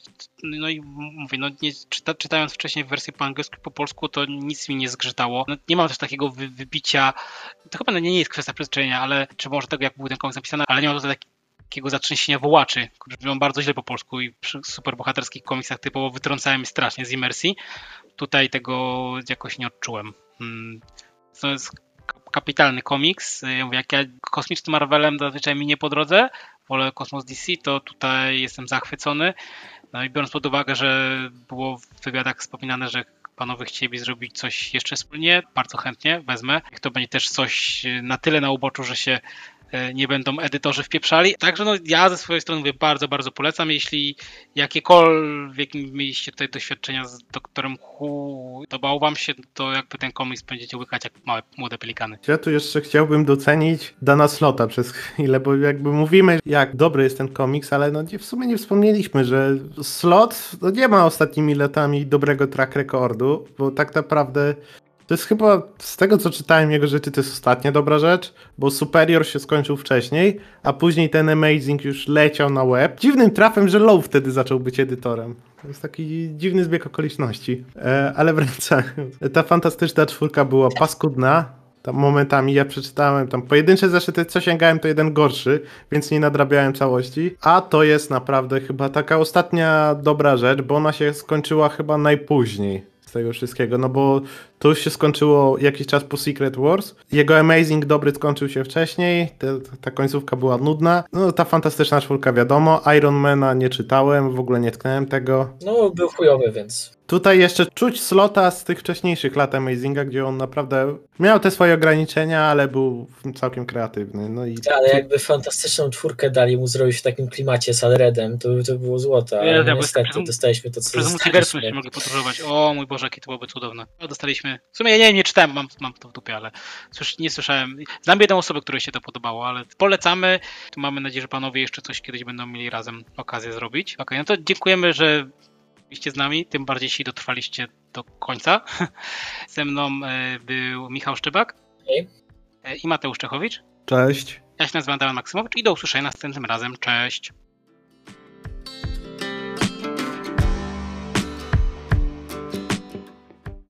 A: No i mówię, no nie, czyta, czytając wcześniej wersję po angielsku po polsku, to nic mi nie zgrzytało. No, nie mam też takiego wy, wybicia, to chyba nie jest kwestia przyzwyczajenia, ale czy może tego, jak był ten komiks napisany, ale nie mam tutaj takiego zatrzęsienia wołaczy, którzy brzmią bardzo źle po polsku i przy superbohaterskich komiksach typowo wytrącałem mnie strasznie z imersji. Tutaj tego jakoś nie odczułem. Hmm, jest kapitalny komiks. Ja mówię, jak ja kosmiczny Marvelem zazwyczaj mi nie po drodze, wolę Kosmos DC, to tutaj jestem zachwycony. No i biorąc pod uwagę, że było w wywiadach wspominane, że panowie chcieli zrobić coś jeszcze wspólnie, bardzo chętnie wezmę. To będzie też coś na tyle na uboczu, że się nie będą edytorzy wpieprzali. Także no, ja ze swojej strony mówię, bardzo, bardzo polecam. Jeśli jakiekolwiek mieliście tutaj doświadczenia z doktorem Hu, podobał wam się, to jakby ten komiks będziecie łykać jak małe, młode pelikany.
C: Ja tu jeszcze chciałbym docenić Dana Slota przez chwilę, bo jakby mówimy, jak dobry jest ten komiks, ale no w sumie nie wspomnieliśmy, że Slot no nie ma ostatnimi latami dobrego track recordu, bo tak naprawdę to jest chyba, z tego co czytałem jego rzeczy, to jest ostatnia dobra rzecz, bo Superior się skończył wcześniej, a później ten Amazing już leciał na web. Dziwnym trafem, że Low wtedy zaczął być edytorem. To jest taki dziwny zbieg okoliczności. E, ale wracając. Ta fantastyczna czwórka była paskudna, tam momentami ja przeczytałem tam pojedyncze zeszyty, co sięgałem, to jeden gorszy, więc nie nadrabiałem całości. A to jest naprawdę chyba taka ostatnia dobra rzecz, bo ona się skończyła chyba najpóźniej tego wszystkiego, no bo to już się skończyło jakiś czas po Secret Wars. Jego Amazing dobry skończył się wcześniej, te, ta końcówka była nudna. No ta fantastyczna czwórka wiadomo, Ironmana nie czytałem, w ogóle nie tknąłem tego.
B: No był chujowy, więc
C: Tutaj jeszcze czuć slota z tych wcześniejszych lat Amazinga, gdzie on naprawdę miał te swoje ograniczenia, ale był całkiem kreatywny. No i...
B: Ale jakby fantastyczną czwórkę dali mu zrobić w takim klimacie z Alredem, to, to było złoto, ale ja, niestety dostaliśmy to, co
A: Przez multiversum się mogli podróżować. O mój Boże, jakie to byłoby cudowne. dostaliśmy polecamy. W sumie nie, nie czytałem, mam, mam to w dupie, ale słysz, nie słyszałem. Znam jedną osobę, której się to podobało, ale polecamy. Tu mamy nadzieję, że panowie jeszcze coś kiedyś będą mieli razem okazję zrobić. Ok, no to dziękujemy, że byliście z nami, tym bardziej jeśli dotrwaliście do końca. Ze mną e, był Michał Szczybak
B: Hej.
A: e, i Mateusz Czechowicz.
C: Cześć.
A: Ja się nazywam Damian Maksymowicz i do usłyszenia następnym razem. Cześć!